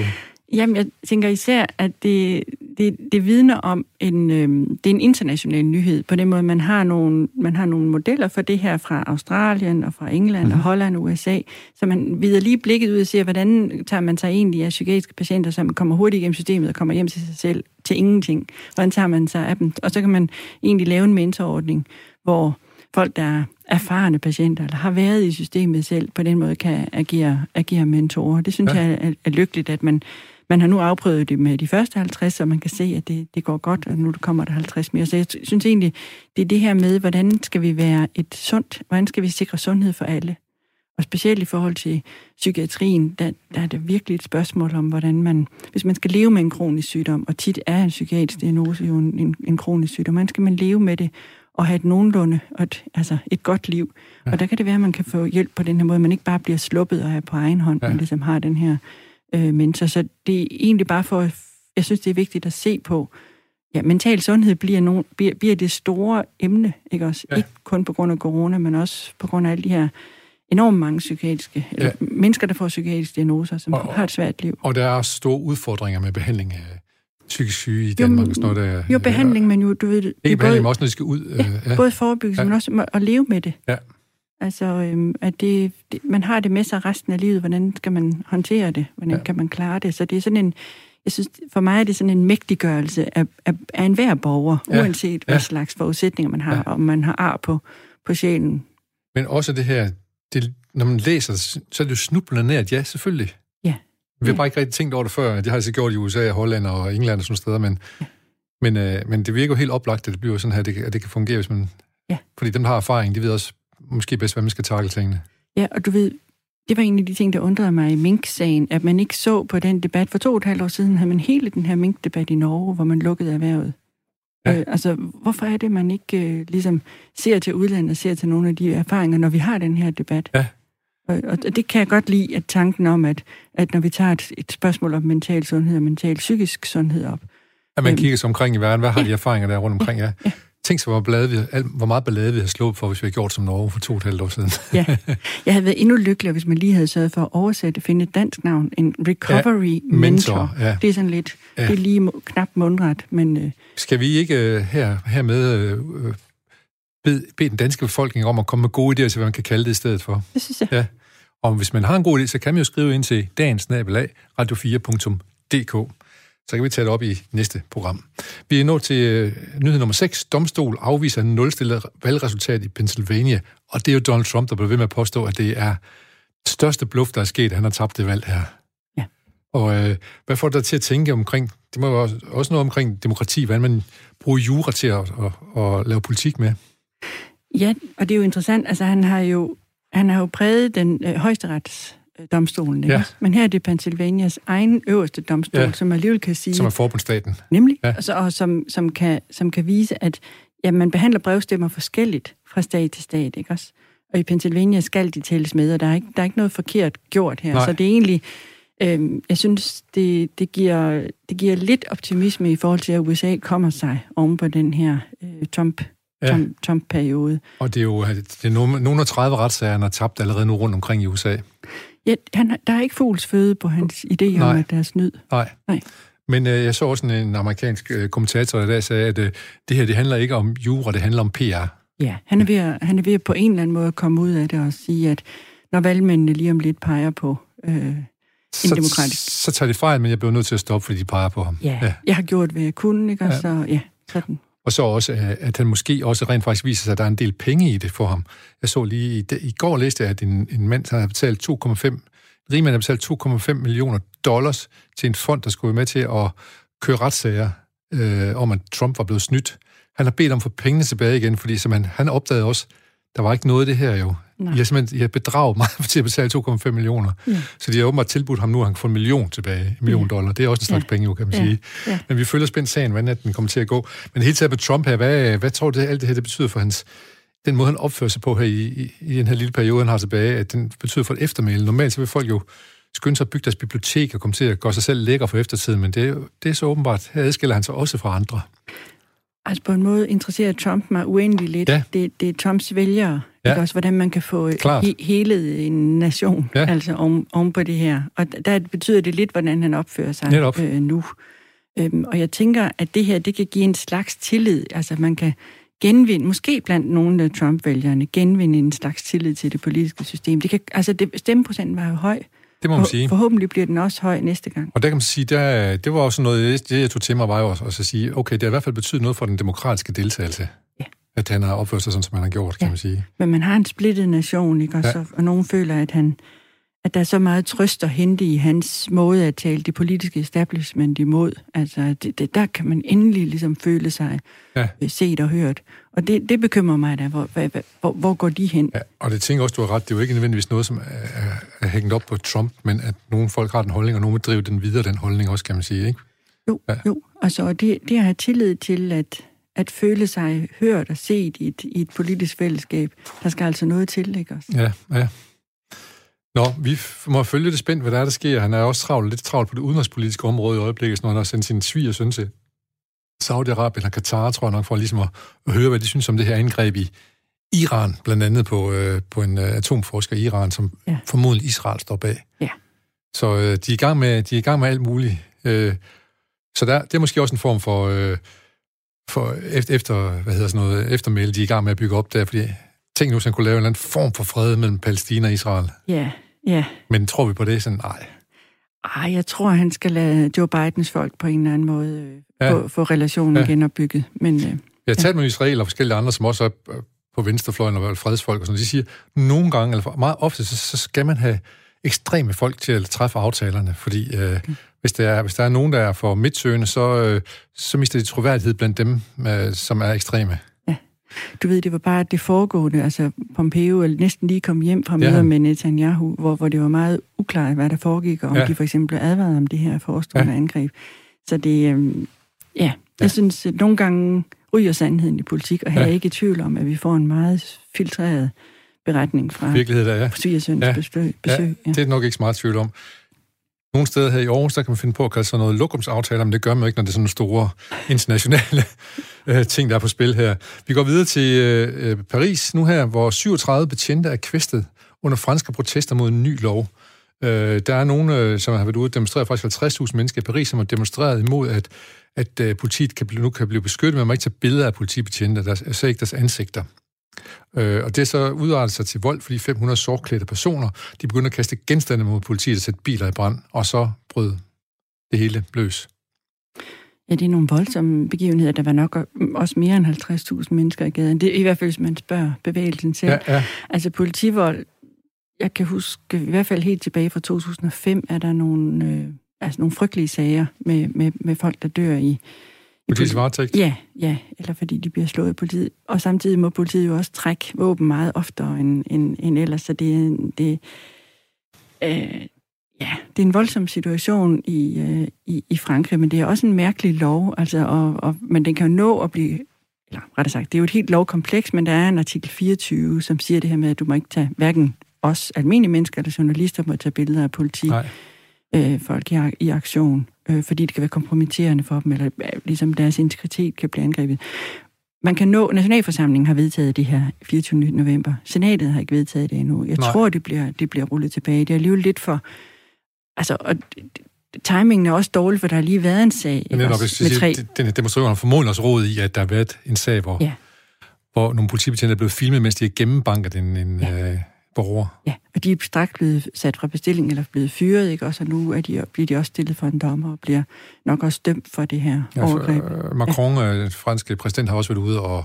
Jamen, jeg tænker især, at det, det det, vidner om en, øh, det er en international nyhed. På den måde, man har nogle, man har nogle modeller for det her fra Australien og fra England mm-hmm. og Holland og USA, så man vider lige blikket ud og siger, hvordan tager man sig egentlig af psykiatriske patienter, som kommer hurtigt igennem systemet og kommer hjem til sig selv til ingenting. Hvordan tager man sig af dem? Og så kan man egentlig lave en mentorordning, hvor folk, der er erfarne patienter, eller har været i systemet selv, på den måde kan agere, agere mentorer. Det synes ja. jeg er, er lykkeligt, at man man har nu afprøvet det med de første 50, så man kan se, at det, det går godt, og nu kommer der 50 mere. Så jeg synes egentlig, det er det her med, hvordan skal vi være et sundt, hvordan skal vi sikre sundhed for alle? Og specielt i forhold til psykiatrien, der, der er det virkelig et spørgsmål om, hvordan man, hvis man skal leve med en kronisk sygdom, og tit er en psykiatrisk diagnose jo en, en, en kronisk sygdom, hvordan skal man leve med det, og have et nogenlunde, og et, altså et godt liv. Ja. Og der kan det være, at man kan få hjælp på den her måde, man ikke bare bliver sluppet og er på egen hånd, ja. men ligesom har den her øh, mentor. Så det er egentlig bare for, jeg synes, det er vigtigt at se på, ja, mental sundhed bliver, nogen, bliver, bliver det store emne, ikke også? Ja. Ikke kun på grund af corona, men også på grund af alle de her enormt mange psykiatriske, ja. eller mennesker, der får psykiatriske diagnoser, som og, har et svært liv. Og der er store udfordringer med behandling af psykisk syge i Danmark. Jo, sådan noget, der, jo behandling, men jo, du ved... Ikke behandling, både, men også når de skal ud. Ja, øh, ja. både forebyggelse, ja. men også at leve med det. Ja. Altså, øhm, at det, det, man har det med sig resten af livet. Hvordan skal man håndtere det? Hvordan ja. kan man klare det? Så det er sådan en... Jeg synes, for mig er det sådan en mægtiggørelse af, af, af enhver borger, ja. uanset hvad ja. slags forudsætninger man har, ja. om man har ar på, på sjælen. Men også det her, det, når man læser, så er det jo snublende nært. Ja, selvfølgelig. Ja. Vi har bare ikke rigtig tænkt over det før. Det har jeg altså gjort i USA, Holland og England og sådan steder, men, ja. men, øh, men det virker jo helt oplagt, at det bliver sådan her, at det, at det kan fungere, hvis man... Ja. Fordi dem, der har erfaring, de ved også måske bedst, hvad man skal takle tingene. Ja, og du ved, det var en af de ting, der undrede mig i Mink-sagen, at man ikke så på den debat. For to og et halvt år siden havde man hele den her Mink-debat i Norge, hvor man lukkede erhvervet. Ja. Øh, altså, hvorfor er det, man ikke øh, ligesom ser til udlandet og ser til nogle af de erfaringer, når vi har den her debat? Ja. Og, og det kan jeg godt lide, at tanken om, at, at når vi tager et, et spørgsmål om mental sundhed og mental psykisk sundhed op. At man øhm, kigger sig omkring i verden. Hvad har ja. de erfaringer der rundt omkring? Ja. ja. Tænk så, hvor, ballade vi, hvor meget ballade vi har slået for, hvis vi havde gjort som Norge for to og et halvt år siden. ja, [LAUGHS] jeg havde været endnu lykkeligere, hvis man lige havde sørget for at oversætte, finde et dansk navn, en recovery ja, mentor. mentor ja. Det er sådan lidt, ja. det er lige knap mundret, men... Øh, Skal vi ikke uh, her, her med uh, bede, bede den danske befolkning om at komme med gode idéer til, hvad man kan kalde det i stedet for? Det synes jeg. Ja. Og hvis man har en god idé, så kan man jo skrive ind til dagens radio4.dk så kan vi tage det op i næste program. Vi er nået til øh, nyhed nummer 6. Domstol afviser nulstillet valgresultat i Pennsylvania, og det er jo Donald Trump, der bliver ved med at påstå, at det er største bluff, der er sket, han har tabt det valg her. Ja. Og øh, hvad får dig til at tænke omkring, det må jo også, også noget omkring demokrati, hvordan man bruger jura til at, at, at lave politik med? Ja, og det er jo interessant. Altså, han har jo, han har jo præget den øh, højesterets domstolen. Ikke? Ja. Men her er det Pennsylvanias egen øverste domstol, ja. som alligevel kan sige... Som er forbundsstaten. Nemlig, ja. altså, og som, som, kan, som kan vise, at ja, man behandler brevstemmer forskelligt fra stat til stat. Ikke også? Og i Pennsylvania skal de tælles med, og der er ikke, der er ikke noget forkert gjort her. Nej. Så det er egentlig... Øh, jeg synes, det, det, giver, det giver lidt optimisme i forhold til, at USA kommer sig oven på den her øh, Trump ja. Trump-periode. Og det er jo det er nogle af 30 retssager, han har tabt allerede nu rundt omkring i USA. Ja, han, der er ikke føde på hans idé om, at der er snyd. Nej. Nej. Men øh, jeg så også en, en amerikansk øh, kommentator, der sagde, at øh, det her det handler ikke om jura, det handler om PR. Ja, han er, ved at, han er ved at på en eller anden måde komme ud af det og sige, at når valgmændene lige om lidt peger på øh, en så, demokratisk... Så tager de fejl, men jeg bliver nødt til at stoppe, fordi de peger på ham. Ja, ja. jeg har gjort, hvad jeg kunne, ikke? Og ja. så, ja, sådan. Og så også, øh, at han måske også rent faktisk viser sig, at der er en del penge i det for ham. Jeg så lige, i, i går læste jeg, at en, en mand har betalt 2,5 Rigmand har betalt 2,5 millioner dollars til en fond, der skulle være med til at køre retssager øh, om, at Trump var blevet snydt. Han har bedt om at få pengene tilbage igen, fordi som han, han opdagede også, der var ikke noget af det her jo. Nej. I har simpelthen I har bedraget mig til at betale 2,5 millioner. Ja. Så de har åbenbart tilbudt ham nu, at han kan få en million tilbage, en million ja. dollar. Det er også en slags ja. penge, jo, kan man ja. sige. Ja. Men vi følger spændt sagen, hvordan den kommer til at gå. Men helt taget med Trump her, hvad, hvad tror du, det, alt det her det betyder for hans den måde, han opfører sig på her i, i, i den her lille periode, han har tilbage, at den betyder for et eftermæle. Normalt så vil folk jo skynde sig at bygge deres bibliotek og komme til at gøre sig selv lækker for eftertiden, men det, det er så åbenbart, her adskiller han sig også fra andre. Altså på en måde interesserer Trump mig uendelig lidt. Ja. Det, det er Trumps vælgere, ja. ikke også, hvordan man kan få he, hele en nation ja. altså om, om på det her. Og der betyder det lidt, hvordan han opfører sig øh, nu. Øhm, og jeg tænker, at det her, det kan give en slags tillid. Altså man kan genvinde, måske blandt nogle af Trump-vælgerne, genvinde en slags tillid til det politiske system. Det kan, altså det, stemmeprocenten var jo høj. Det må man sige. Forhåbentlig bliver den også høj næste gang. Og der kan man sige, der, det var også noget, det jeg tog til mig, var jo også at sige, okay, det har i hvert fald betydet noget for den demokratiske deltagelse. Ja. At han har opført sig sådan, som han har gjort, ja. kan man sige. Men man har en splittet nation, ikke? Og, ja. så, og nogen føler, at han at der er så meget trøst at hente i hans måde at tale det politiske establishment imod. Altså, det, det, der kan man endelig ligesom føle sig ja. Øh, set og hørt. Og det, det bekymrer mig da. Hvor, hvor, hvor går de hen? Ja, og det tænker også, du har ret. Det er jo ikke nødvendigvis noget, som er, er hængt op på Trump, men at nogle folk har den holdning, og nogle vil drive den videre, den holdning også, kan man sige, ikke? Jo, ja. jo. Altså, det, det at have tillid til, at, at føle sig hørt og set i et, i et politisk fællesskab, der skal altså noget til, ikke også? Ja, ja. Nå, vi må følge det spændt, hvad der er, der sker. Han er også travlt, lidt travlt på det udenrigspolitiske område i øjeblikket, når han har sendt sin sviger søn til Saudi-Arabien eller Katar, tror jeg nok, for ligesom at, at høre, hvad de synes om det her indgreb i Iran, blandt andet på, øh, på en øh, atomforsker i Iran, som ja. formodentlig Israel står bag. Ja. Så øh, de, er i gang med, de er i gang med alt muligt. Øh, så der, det er måske også en form for, øh, for efter, efter, hvad hedder sådan noget, eftermæle, de er i gang med at bygge op der, fordi tænk nu, hvis han kunne lave en eller anden form for fred mellem Palæstina og Israel. Ja, ja. Men tror vi på det? Sådan, nej. Ej, jeg tror, han skal lade Joe Bidens folk på en eller anden måde øh, ja. få, få relationen ja. genopbygget. Men, øh, jeg har talt med Israel og forskellige andre, som også er øh, på venstrefløjen og fredsfolk og sådan De siger, nogle gange, eller meget ofte, så, så skal man have ekstreme folk til at træffe aftalerne, fordi øh, okay. Hvis, der er, hvis der er nogen, der er for midtsøgende, så, øh, så mister de troværdighed blandt dem, øh, som er ekstreme. Du ved, det var bare det foregående, altså Pompeo næsten lige kom hjem fra møder ja. med Netanyahu, hvor, hvor det var meget uklart, hvad der foregik, og om ja. de for eksempel advaret om det her forestående ja. angreb. Så det, øhm, ja, jeg ja. synes, at nogle gange ryger sandheden i politik, og her ja. er ikke i tvivl om, at vi får en meget filtreret beretning fra Virkelighed, der, ja. svigersøns ja. besøg. besøg ja, ja. Det er nok ikke så meget tvivl om. Nogle steder her i Aarhus, der kan man finde på at kalde sådan noget lokumsaftaler, men det gør man ikke, når det er sådan nogle store internationale [LAUGHS] øh, ting, der er på spil her. Vi går videre til øh, øh Paris nu her, hvor 37 betjente er kvæstet under franske protester mod en ny lov. Øh, der er nogen, øh, som har været ude og demonstrere, faktisk 50.000 mennesker i Paris, som har demonstreret imod, at, at øh, politiet kan, nu kan blive beskyttet, men man må ikke tage billeder af politibetjente, der ser ikke deres ansigter. Øh, og det er så udartet sig til vold, fordi 500 sortklædte personer, de begynder at kaste genstande mod politiet og sætte biler i brand, og så brød det hele løs. Ja, det er nogle voldsomme begivenheder. Der var nok også mere end 50.000 mennesker i gaden. Det er i hvert fald, hvis man spørger bevægelsen selv. Ja, ja. Altså politivold, jeg kan huske, i hvert fald helt tilbage fra 2005, er der nogle, øh, altså nogle frygtelige sager med, med, med folk, der dør i, Politiets varetægt? Ja, ja, eller fordi de bliver slået af politiet. Og samtidig må politiet jo også trække våben meget oftere end, end, end ellers, så det, det, øh, ja, det er en voldsom situation i, øh, i, i Frankrig, men det er også en mærkelig lov, altså, og, og, men den kan jo nå at blive, eller rettere sagt, det er jo et helt lovkompleks, men der er en artikel 24, som siger det her med, at du må ikke tage, hverken os almindelige mennesker eller journalister må tage billeder af politi. Nej øh, folk i, i aktion, øh, fordi det kan være kompromitterende for dem, eller øh, ligesom deres integritet kan blive angrebet. Man kan nå, Nationalforsamlingen har vedtaget det her 24. november. Senatet har ikke vedtaget det endnu. Jeg Nej. tror, det bliver, det bliver rullet tilbage. Det er alligevel lidt for... Altså, og timingen er også dårlig, for der har lige været en sag. Men netop, hvis med tre... den her demonstration har formodentlig også råd i, at der har været en sag, hvor, ja. hvor nogle politibetjente er blevet filmet, mens de har gennembanket en, en, ja. øh, borgere. Ja, og de er straks blevet sat fra bestilling eller blevet fyret, ikke? Og så nu er de, bliver de også stillet for en dommer og bliver nok også dømt for det her ja, overgreb. Øh, Macron, ja. Øh, franske præsident, har også været ude og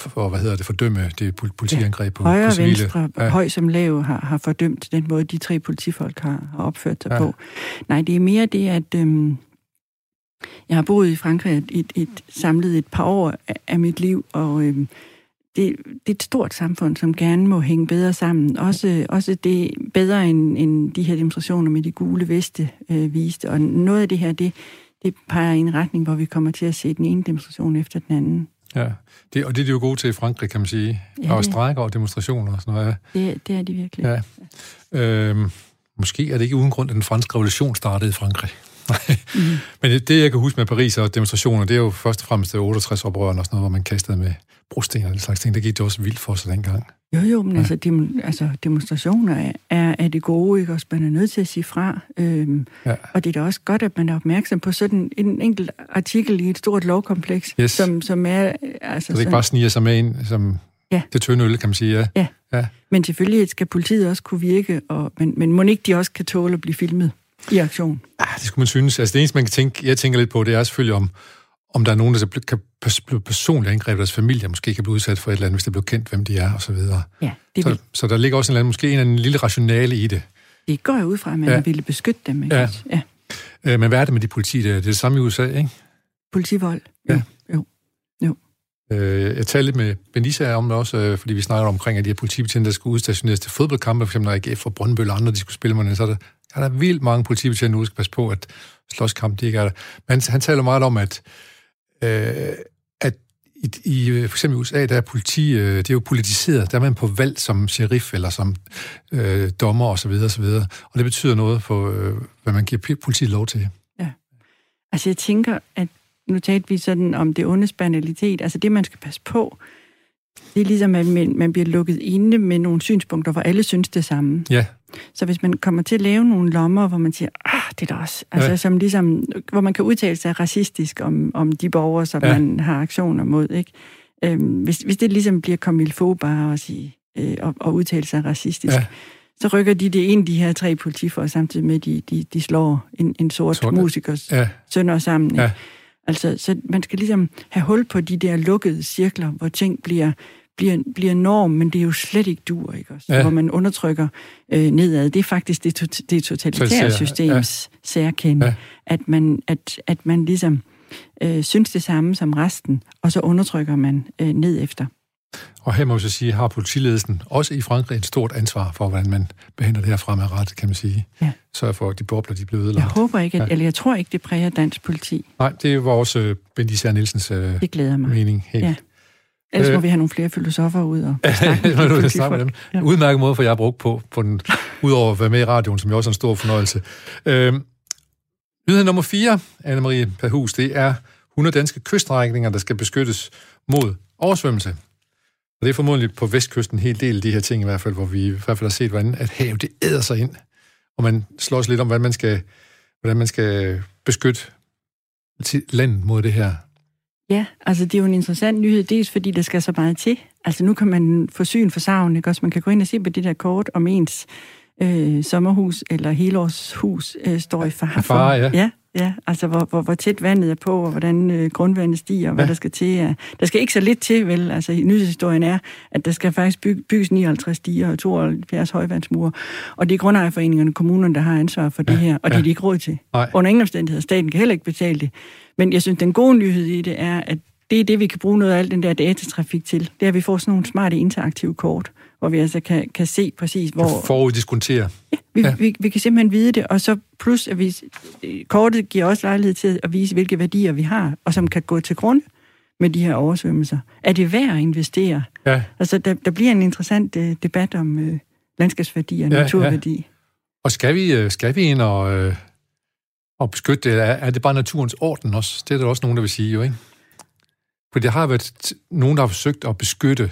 for, hvad hedder det, fordømme det politiangreb ja. på, Højre på civile. venstre, ja. høj som lav, har, har fordømt den måde, de tre politifolk har, har opført sig ja. på. Nej, det er mere det, at øhm, jeg har boet i Frankrig et, et, et, samlet et par år af, af mit liv, og øhm, det, det er et stort samfund, som gerne må hænge bedre sammen. Også, også det bedre end, end de her demonstrationer med de gule veste øh, viste. Og noget af det her, det, det peger i en retning, hvor vi kommer til at se den ene demonstration efter den anden. Ja, det, og det er de jo gode til i Frankrig, kan man sige. Ja, og strækker og demonstrationer og sådan noget. Det, det er de virkelig. Ja. Øhm, måske er det ikke uden grund, at den franske revolution startede i Frankrig. Mm. [LAUGHS] Men det, det, jeg kan huske med Paris og demonstrationer, det er jo først og fremmest 68 oprørende og sådan noget, hvor man kastede med brosten og den slags ting. Der gik det også vildt for sig dengang. Jo, jo, men ja. altså, dem, altså demonstrationer er, er, det gode, ikke? Også man er nødt til at sige fra. Øhm, ja. Og det er da også godt, at man er opmærksom på sådan en enkelt artikel i et stort lovkompleks, yes. som, som er... Altså, så det ikke bare sniger sig med ind, som ja. det tynde øl, kan man sige, ja. ja. ja. Men selvfølgelig skal politiet også kunne virke, og, men, men må ikke de også kan tåle at blive filmet i aktion? Ah, det skulle man synes. Altså det eneste, man kan tænke, jeg tænker lidt på, det er selvfølgelig om, om der er nogen, der kan blive personligt angrebet, deres familie måske kan blive udsat for et eller andet, hvis det bliver kendt, hvem de er, og så videre. Ja, det så, så der ligger også en eller anden, måske en eller anden lille rationale i det. Det går jo ud fra, at man ja. ville beskytte dem. Ikke? Ja. ja. Øh, men hvad er det med de politi? Det er det samme i USA, ikke? Politivold. Ja. Jo. jo. Øh, jeg talte lidt med Benissa om det også, øh, fordi vi snakker omkring, at de her politibetjente, der skulle udstationeres til fodboldkampe, for eksempel AGF og Brøndby og andre, de skulle spille med så er der, er der vildt mange politibetjente nu, der skal passe på, at slåskamp, de ikke er der. Men han taler meget om, at øh, at i, i for eksempel i USA, der er politi, øh, det er jo politiseret, der er man på valg som sheriff eller som øh, dommer osv. Og, så videre, og, så videre. og det betyder noget for, øh, hvad man giver politiet lov til. Ja. Altså jeg tænker, at nu talte vi sådan om det ondes banalitet, altså det, man skal passe på, det er ligesom, at man, bliver lukket inde med nogle synspunkter, hvor alle synes det samme. Ja. Så hvis man kommer til at lave nogle lommer, hvor man siger, ah, det er da også, altså ja. som ligesom, hvor man kan udtale sig racistisk om, om de borgere, som ja. man har aktioner mod, ikke? Øhm, hvis, hvis det ligesom bliver kommet bare at sige, øh, og, og udtale sig racistisk, ja. så rykker de det ind, de her tre politifolk, samtidig med, at de, de, de slår en, en sort Sorte. musikers ja. sønder sammen. Ikke? Ja. Altså, så man skal ligesom have hul på de der lukkede cirkler, hvor ting bliver bliver, bliver norm, men det er jo slet ikke dur, ikke også? Ja. Hvor man undertrykker øh, nedad. Det er faktisk det, to, det totalitære systems ja. særkende, ja. at, man, at, at man ligesom øh, synes det samme som resten, og så undertrykker man øh, ned efter. Og her må vi så sige, har politiledelsen også i Frankrig et stort ansvar for, hvordan man behandler det her fremadrettet, kan man sige. Ja. Sørg for, at de bobler, de bliver ødelagt. Jeg håber ikke, at, ja. eller jeg tror ikke, det præger dansk politi. Nej, det er vores uh, Bendy Nielsens uh, det glæder mig. mening. Helt. Ja. Ellers øh, må vi have nogle flere filosofer ud og [LAUGHS] snakke med, snakke med dem. Ja. Udmærket måde, for jeg har brugt på, på den, udover at være med i radioen, som jo også er en stor fornøjelse. Øh, nyhed nummer 4, Anne-Marie Perhus, det er 100 danske kyststrækninger, der skal beskyttes mod oversvømmelse. Og det er formodentlig på vestkysten en hel del af de her ting i hvert fald, hvor vi i hvert fald har set, hvordan at havet det æder sig ind. Og man slås lidt om, hvordan man skal, hvordan man skal beskytte landet mod det her Ja, altså det er jo en interessant nyhed, dels fordi der skal så meget til. Altså nu kan man få syn for savn, ikke også? Man kan gå ind og se på det der kort om ens øh, sommerhus eller helårshus øh, står i far. Far, ja. ja. Ja, altså hvor, hvor, hvor tæt vandet er på, og hvordan øh, grundvandet stiger, og hvad ja. der skal til. Ja. Der skal ikke så lidt til, vel? Altså nyhedshistorien er, at der skal faktisk byg, bygges 59 stiger og 72 højvandsmure. Og det er grundejerforeningerne, kommunerne, der har ansvar for ja. det her, og ja. det er de ikke råd til. Nej. Under ingen omstændigheder. Staten kan heller ikke betale det. Men jeg synes, den gode nyhed i det er, at det er det, vi kan bruge noget af al den der datatrafik til. Det er, at vi får sådan nogle smarte interaktive kort, hvor vi altså kan, kan se præcis, hvor... Foruddiskontere. Ja, vi, ja. Vi, vi kan simpelthen vide det, og så plus, at vi, kortet giver også lejlighed til at vise, hvilke værdier vi har, og som kan gå til grund med de her oversvømmelser. Er det værd at investere? Ja. Altså, der, der bliver en interessant uh, debat om uh, landskabsværdi og ja, naturværdi. Ja. Og skal vi, øh, skal vi ind og, uh, og beskytte det? Er, er det bare naturens orden også? Det er der også nogen, der vil sige jo, ikke? For der har været nogen, der har forsøgt at beskytte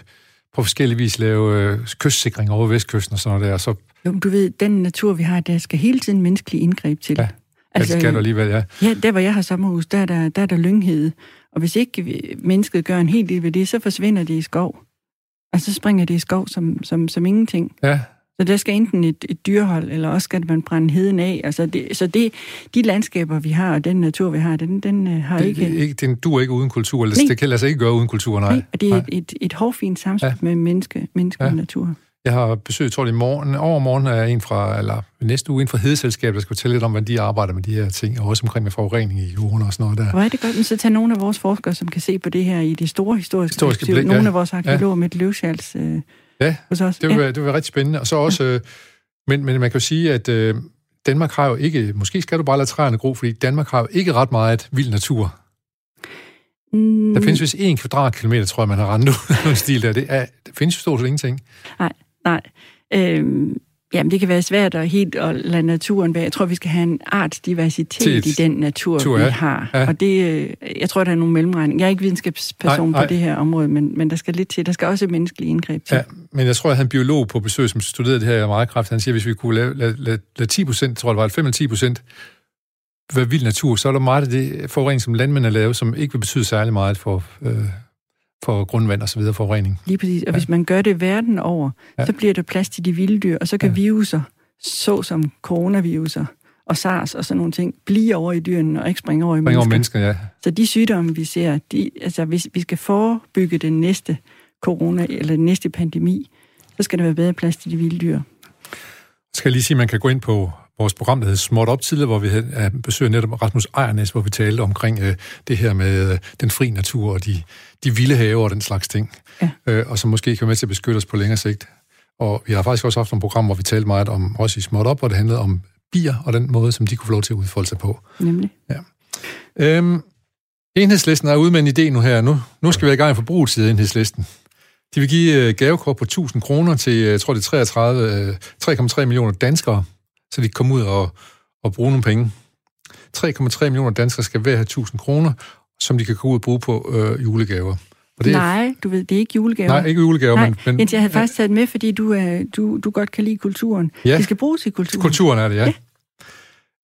på forskellige vis lave øh, kystsikring over vestkysten og sådan noget der. Så... Jo, du ved, den natur, vi har, der skal hele tiden menneskelig indgreb til. Ja, altså, det skal der alligevel, ja. Ja, der hvor jeg har sommerhus, der er der, der, er der lynghed. Og hvis ikke mennesket gør en hel del ved det, så forsvinder det i skov. Altså, så springer det i skov som, som, som ingenting. Ja, så der skal enten et, et dyrehold, eller også skal man brænde heden af. Altså det, så det, de landskaber, vi har, og den natur, vi har, den, den uh, har det, ikke... ikke den duer ikke uden kultur, eller det kan lade sig ikke gøre uden kultur, nej. nej og det er nej. et, et, et hårfint samspil ja. med menneske, menneske ja. og natur. Jeg har besøgt, tror jeg, i morgen, over morgen er en fra, eller næste uge, en fra Hedeselskabet, der skal fortælle lidt om, hvordan de arbejder med de her ting, og også omkring med forurening i jorden og sådan noget der. Hvor er det godt, men så tage nogle af vores forskere, som kan se på det her i det store historiske, historiske blik, nogle ja. af vores arkeologer ja. med et løvschals øh, Ja, hos os. det vil, ja. Være, det vil være rigtig spændende. Og så også... Ja. Øh, men, men man kan jo sige, at øh, Danmark har jo ikke... Måske skal du bare lade træerne gro, fordi Danmark har jo ikke ret meget vild natur. Mm. Der findes vist en kvadratkilometer, tror jeg, man har rendt ud [LAUGHS] stil der. Det, er, det findes jo stort set ingenting. Nej, nej. Øhm, Jamen, det kan være svært at helt at lade naturen være. Jeg tror, vi skal have en artsdiversitet i den natur, natur ja. vi har. Ja. Og det, øh, jeg tror, der er nogle mellemregninger. Jeg er ikke videnskabsperson nej, nej. på det her område, men, men der skal lidt til. Der skal også et menneskeligt indgreb til. Ja, men jeg tror, at han en biolog på besøg, som studerede det her meget kraftigt. Han siger, at hvis vi kunne lade, lade, lade, lade 10 procent, tror jeg det var 5 eller 10 procent, være vild natur, så er der meget af det forurening, som landmænd er lavet, som ikke vil betyde særlig meget for, øh, for grundvand og så videre forurening. Lige præcis. Og ja. hvis man gør det verden over, ja. så bliver der plads til de vilde dyr, og så kan ja. viruser, såsom coronaviruser og SARS og sådan nogle ting, blive over i dyrene og ikke springe over i mennesker. over mennesker, ja. Så de sygdomme, vi ser, de, altså hvis vi skal forebygge den næste corona eller den næste pandemi, så skal der være bedre plads til de vilde dyr. Skal jeg lige sige, at man kan gå ind på vores program, der hedder Småt Op tidligere, hvor vi havde besøgt netop Rasmus Ejernes, hvor vi talte omkring øh, det her med øh, den fri natur og de, de vilde haver og den slags ting, ja. øh, og som måske kan være med til at beskytte os på længere sigt. Og vi har faktisk også haft nogle program, hvor vi talte meget om, også i Småt Op, hvor det handlede om bier og den måde, som de kunne få lov til at udfolde sig på. Nemlig. Ja. Øhm, enhedslisten er ude med en idé nu her. Nu, nu skal vi i gang i forbrugssiden af enhedslisten. De vil give øh, gavekort på 1000 kroner til, øh, jeg tror det er 33, 3,3 øh, millioner danskere, så de kan komme ud og, og bruge nogle penge. 3,3 millioner danskere skal hver have 1000 kroner, som de kan gå ud og bruge på øh, julegaver. Og det Nej, er, du ved, det er ikke julegaver. Nej, ikke julegaver, Nej, men... men Jens, jeg havde faktisk taget med, fordi du, øh, du, du godt kan lide kulturen. Ja. Det skal bruges i kulturen. Kulturen er det, ja.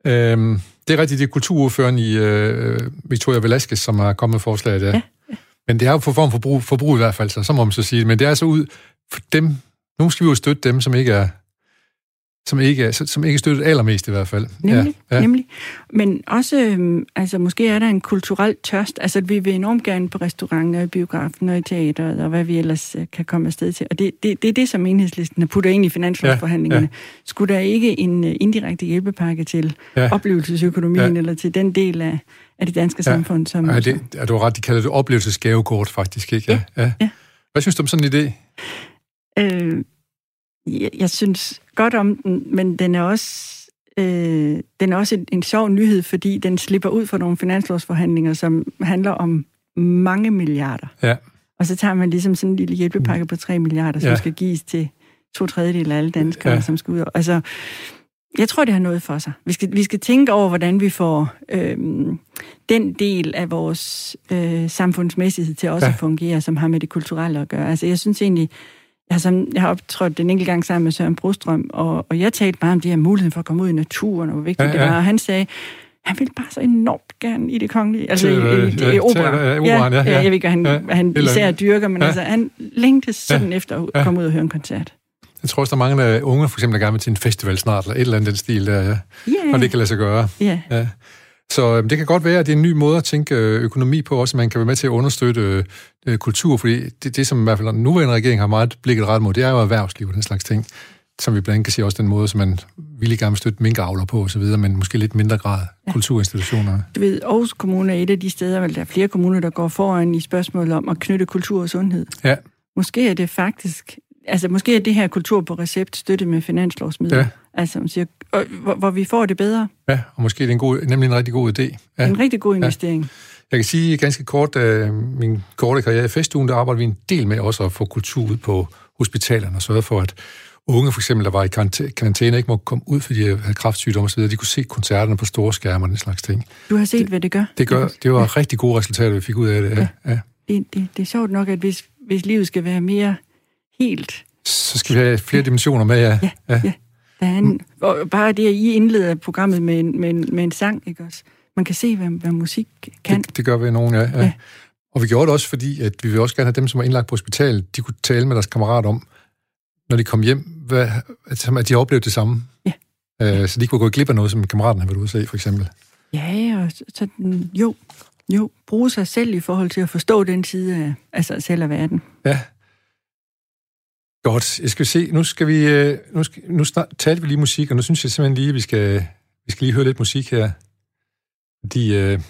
ja. Øhm, det er rigtigt, det er kulturordføreren i øh, Victoria Velasquez, som har kommet med forslaget der. Ja. ja. Men det er jo for form for forbrug, forbrug i hvert fald, så, så må man så sige Men det er altså ud for dem... Nu skal vi jo støtte dem, som ikke er som ikke, som ikke støttet allermest i hvert fald. Nemlig, ja, ja. nemlig. Men også, øhm, altså måske er der en kulturel tørst. Altså vi vil enormt gerne på restauranter, i biografen og i teateret, og hvad vi ellers øh, kan komme afsted til. Og det, det, det er det, som enhedslisten har puttet ind i finanslovsforhandlingerne. Ja, ja. Skulle der ikke en øh, indirekte hjælpepakke til ja. oplevelsesøkonomien, ja. eller til den del af, af det danske ja. samfund, som... Ja, det, er du ret, de kalder det oplevelsesgavekort faktisk, ikke? Ja. ja. ja. Hvad synes du om sådan en idé? Øh, jeg, jeg synes godt om den, men den er også, øh, den er også en, en sjov nyhed, fordi den slipper ud for nogle finanslovsforhandlinger, som handler om mange milliarder. Ja. Og så tager man ligesom sådan en lille hjælpepakke på 3 milliarder, som ja. skal gives til to tredjedel af alle danskere, ja. som skal ud. Altså, jeg tror, det har noget for sig. Vi skal, vi skal tænke over, hvordan vi får øh, den del af vores øh, samfundsmæssighed til også ja. at fungere, som har med det kulturelle at gøre. Altså, jeg synes egentlig, jeg har, sådan, jeg har optrådt den enkelt gang sammen med Søren Brostrøm, og, og jeg talte meget om de her muligheder for at komme ud i naturen, og hvor vigtigt ja, ja. det var. Og han sagde, han ville bare så enormt gerne i det kongelige, altså til, i, i, det ja, opera. Ja, ja, ja, ja. Jeg ved ikke, han, ja, han især dyrker, men ja. altså, han længtes sådan ja, efter at ja. komme ud og høre en koncert. Jeg tror også, der er mange af unge, for eksempel, der gerne vil til en festival snart, eller et eller andet den stil der, ja. Yeah. Og det kan lade sig gøre. Yeah. Ja. Så øh, det kan godt være, at det er en ny måde at tænke øh, økonomi på, også man kan være med til at understøtte øh, øh, kultur, fordi det, det, som i hvert fald den nuværende regering har meget blikket ret mod, det er jo erhvervsliv og den slags ting, som vi blandt andet kan sige også den måde, som man ville gerne støtte minkavler på osv., men måske lidt mindre grad ja. kulturinstitutioner. Du ved, Aarhus Kommune er et af de steder, hvor der er flere kommuner, der går foran i spørgsmålet om at knytte kultur og sundhed. Ja. Måske er det faktisk, altså måske er det her kultur på recept støtte med finanslovsmidler. Ja. Altså, man siger, hvor, hvor vi får det bedre. Ja, og måske er det en god, nemlig en rigtig god idé. Ja. En rigtig god investering. Ja. Jeg kan sige ganske kort, at min korte karriere i festugen, der arbejder vi en del med også at få kultur ud på hospitalerne og sørge for, at unge for eksempel, der var i karantæne, ikke må komme ud, fordi de havde kraftsygdom osv., de kunne se koncerterne på store skærme og den slags ting. Du har set, det, hvad det gør? Det, gør, det var ja. rigtig gode resultater, vi fik ud af det. Ja. Ja. Det, det, det er sjovt nok, at hvis, hvis livet skal være mere helt... Så skal vi have flere dimensioner med, ja. Ja, ja. ja. Er en, og bare det, at I indleder programmet med en, med en, med en sang, ikke også? Man kan se, hvad, hvad musik kan. Det, det gør vi nogen, ja, ja. ja. Og vi gjorde det også, fordi at vi vil også gerne have dem, som er indlagt på hospital, de kunne tale med deres kammerat om, når de kom hjem, hvad, at de oplevede det samme. Ja. Øh, så de kunne gå glip af noget, som kammeraten havde været ude at se, for eksempel. Ja, og så, jo, jo, bruge sig selv i forhold til at forstå den side af altså selv af verden. Ja, Godt. Jeg skal se, nu skal vi, øh, nu, skal, nu snart, talte vi lige musik, og nu synes jeg simpelthen lige, at vi skal, vi skal lige høre lidt musik her. Fordi øh,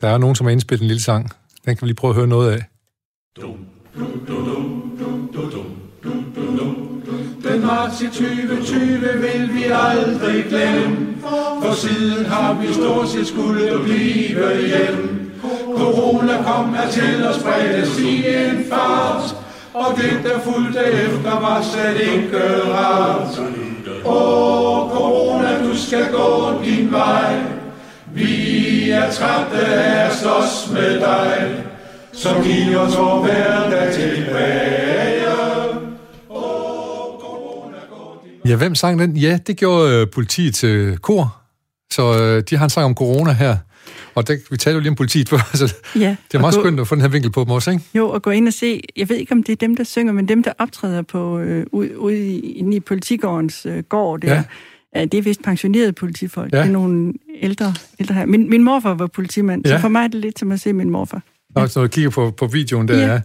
der er nogen, som har indspillet en lille sang. Den kan vi lige prøve at høre noget af. Dum, dum, dum, dum. Den marts i 2020 vil vi aldrig glemme, for siden har vi stort set skulle blive hjem. Corona kom her til og sprede i en fart, og det, der fulgte efter, var slet ikke rart. Åh, corona, du skal gå din vej. Vi er trætte af at slås med dig, som giver os vor hverdag tilbage. Ja, hvem sang den? Ja, det gjorde øh, politiet til kor. Så øh, de har en sang om corona her. Og der, vi talte jo lige om politiet [LAUGHS] før, så Ja, det er meget gå- skønt at få den her vinkel på dem også, ikke? Jo, og gå ind og se, jeg ved ikke, om det er dem, der synger, men dem, der optræder på øh, ude, ude i, inde i politigårdens øh, gård der, Ja. ja. det er vist pensionerede politifolk. Ja. Det er nogle ældre, ældre her. Min, min morfar var politimand, ja. Ja. så for mig er det lidt som at se min morfar. Og når du kigger på, på videoen der, Ja. ja.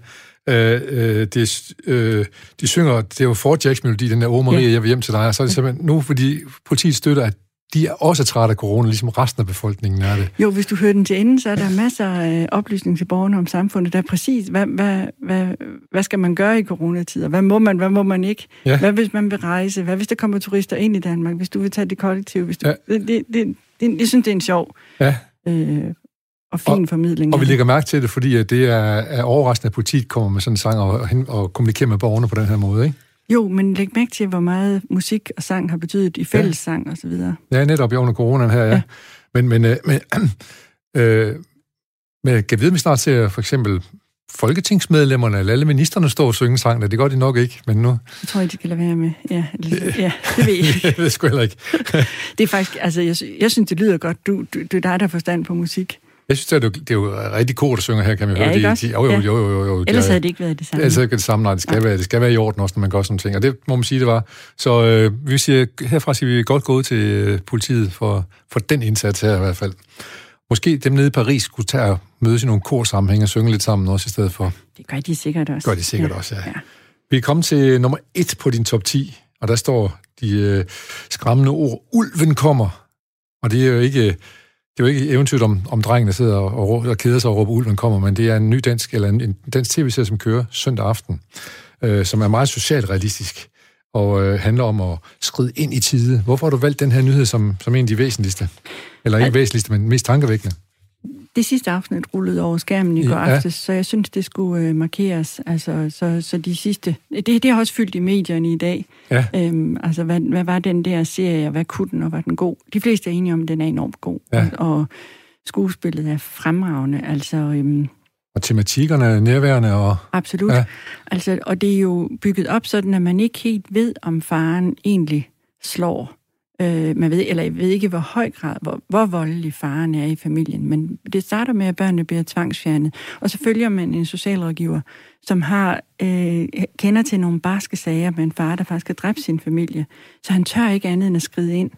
Øh, øh, det, øh, de synger, det er jo Fort Jacks melodi, den der Åh Maria, Ja. jeg vil hjem til dig, og så er det simpelthen nu, fordi politiet støtter, at de er også trætte af corona, ligesom resten af befolkningen er det. Jo, hvis du hører den til enden, så er der masser af oplysning til borgerne om samfundet. Der er præcis, hvad, hvad, hvad, hvad skal man gøre i coronatider? Hvad må man, hvad må man ikke? Ja. Hvad hvis man vil rejse? Hvad hvis der kommer turister ind i Danmark? Hvis du vil tage det kollektiv? Hvis du, Ja. det, det, det, det, jeg synes, det er en sjov Ja, øh, og fin formidling. og vi lægger mærke til det, fordi at det er, er overraskende, at politiet kommer med sådan en sang og, og, og kommunikerer med borgerne på den her måde, ikke? Jo, men læg mærke til, hvor meget musik og sang har betydet i fællessang og så videre. Ja, netop i under coronaen her, ja. Ja. ja. Men, men, øh, men, [CLEARS THROAT] øh, men kan vide, vi snart ser for eksempel folketingsmedlemmerne eller alle ministerne stå og synge sang, det gør de nok ikke, men nu, Det tror jeg, de skal lade være med. Ja, [LAUGHS] eller- ja det ved jeg ikke. [LAUGHS] jeg ved sgu heller ikke. [LAUGHS] Det er faktisk, altså, jeg, jeg synes, det lyder godt. Du, du, det er dig, der har forstand på musik. Jeg synes, det er, jo- det er jo rigtig kort der synger her, kan man Ja, høre. ikke De, også? de, jo, jo, Ja. jo, jo, jo, jo. Ellers de, havde det ikke været det samme. Ellers er det ikke det samme, nej, det skal, være, det skal være i orden også, når man gør sådan ting. Og det må man sige, det var. Så øh, vi siger, herfra siger vi godt gået til øh, politiet for, for den indsats her i hvert fald. Måske dem nede i Paris skulle tage og mødes i nogle korsammenhæng og synge lidt sammen også i stedet for. Det gør de sikkert også. Gør de sikkert også, ja. ja. Vi er kommet til nummer et på din top 10, og der står de øh, skræmmende ord, ulven kommer. Og det er jo ikke, det er jo ikke eventyrt om, om drengen, der sidder og, og, og keder sig og råber, ulven kommer, men det er en ny dansk, eller en, en dansk tv-serie, som kører søndag aften, øh, som er meget socialt realistisk, og øh, handler om at skride ind i tide. Hvorfor har du valgt den her nyhed som, som en af de væsentligste? Eller ikke væsentligste, men mest tankevækkende? Det sidste afsnit rullede over skærmen i går Ja. aftes, så jeg synes, det skulle øh, markeres. Altså, så, så de sidste... Det, det har også fyldt i medierne i dag. Ja. Øhm, altså, hvad, hvad var den der serie, og hvad kunne den, og var den god? De fleste er enige om, at den er enormt god. Ja. Og, og skuespillet er fremragende. Altså, øhm, Og tematikkerne er nærværende, og Absolut. Ja. Ja. Altså, og det er jo bygget op sådan, at man ikke helt ved, om faren egentlig slår. Øh, man ved, eller jeg ved ikke, hvor høj grad, hvor, hvor voldelig faren er i familien. Men det starter med, at børnene bliver tvangsfjernet. Og så følger man en socialrådgiver, som har øh, kender til nogle barske sager med en far, der faktisk har dræbt sin familie. Så han tør ikke andet end at skride ind.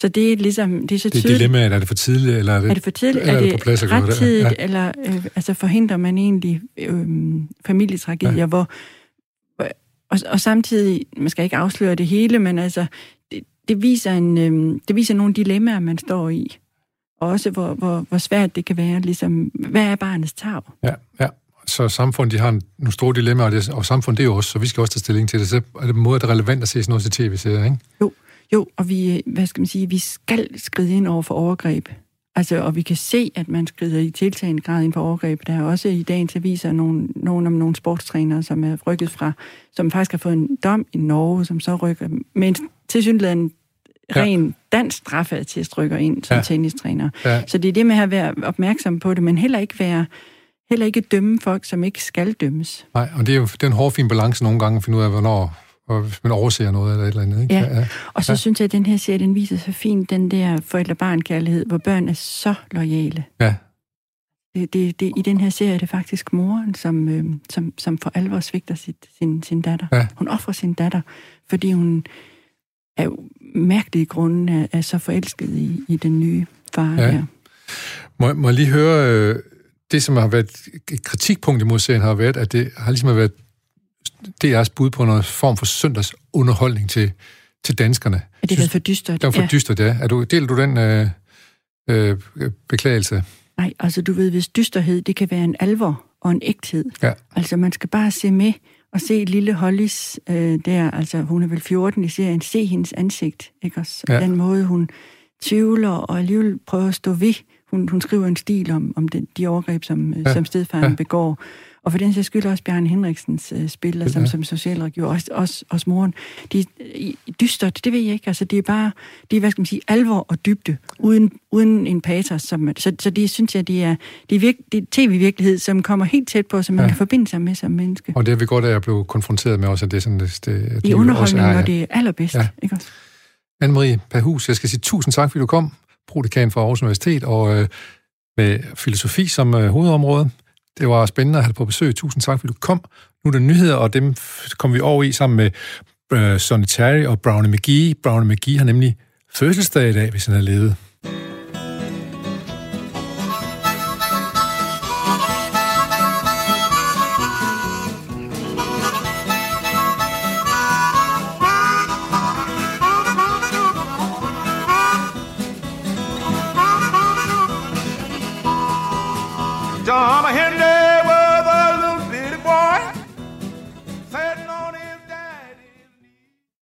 Så det er ligesom, det er så det er tydeligt. dilemmaet, er det for tidligt, eller er det, Er det for tidligt? eller er det på plads at gøre det? rettidigt, Ja. eller øh, altså forhindrer man egentlig øh, familietragedier, ja. hvor, hvor og, og samtidig, man skal ikke afsløre det hele, men altså, det, viser, en, øh, det viser nogle dilemmaer, man står i. Og også, hvor, hvor, hvor svært det kan være, ligesom, hvad er barnets tag? Ja, ja. Så samfundet, de har en- nogle store dilemmaer, og, det, og samfundet det er jo også, så vi skal også tage stilling til det. Så er det på en måde, at det er relevant at se sådan noget til tv-serier, ikke? Jo, jo, og vi, øh, hvad skal man sige, vi skal skride ind over for overgreb. Altså, og vi kan se, at man skrider i tiltagende grad ind for overgreb. Der er også i dagens aviser nogle, nogle om nogle sportstrænere, som er rykket fra, som faktisk har fået en dom i Norge, som så rykker med en tilsyneladende Ja. ren dansk straffeattest rykker ind som Ja. tennistræner. Ja. Så det er det med at være opmærksom på det, men heller ikke være heller ikke dømme folk, som ikke skal dømmes. Nej, og det er jo det er en hård, fin balance nogle gange at finde ud af, hvornår og hvis man overser noget eller et eller andet, ikke? Ja. ja. Og så Ja. synes jeg, at den her serie, den viser så fint den der forældre-barn-kærlighed, hvor børn er så lojale. ja. Det, det, det, I den her serie er det faktisk moren, som, øh, som, som for alvor svigter sit, sin, sin datter. Ja. Hun offrer sin datter, fordi hun jo mærkelige grunde er, er så forelsket i, i den nye far Ja. her. Må, må jeg lige høre, øh, det som har været et kritikpunkt imod serien har været, at det har ligesom været DR's bud på noget form for søndagsunderholdning til, til danskerne. Er det været for dystert? Det var for ja. dystert, ja. Er du, deler du den øh, øh, beklagelse? Nej, altså du ved, hvis dysterhed, det kan være en alvor og en ægthed. Ja. Altså man skal bare se med og se lille Hollys øh, der, altså hun er vel 14 i serien, se hendes ansigt, ikke også? Ja. Den måde, hun tvivler og alligevel prøver at stå ved. Hun, hun skriver en stil om, om den, de overgreb, som, Ja. ja. som stedfaren ja. begår. Og for den sags skyld også Bjørn Henriksens øh, spil, ja. som, som socialrådgiver, også, også, også moren. De er dystert, det ved jeg ikke. Altså, det er bare, det er, hvad skal man sige, alvor og dybde, uden, uden en patos. Som, så, så det synes jeg, det er, det er, virk, det er tv-virkelighed, som kommer helt tæt på, som man ja. kan forbinde sig med som menneske. Og det er vi godt af at blive konfronteret med også, at det er sådan, det, det, I underholdning, når det er allerbedst. Ja. Ikke også? Anne-Marie Perhus, jeg skal sige tusind tak, fordi du kom. Prodekan fra Aarhus Universitet, og øh, med filosofi som øh, hovedområde. Det var spændende at have dig på besøg. Tusind tak, fordi du kom. Nu er der nyheder, og dem kommer vi over i sammen med øh, Sonny Terry og Brownie McGee. Brownie McGee har nemlig fødselsdag i dag, hvis han har levet.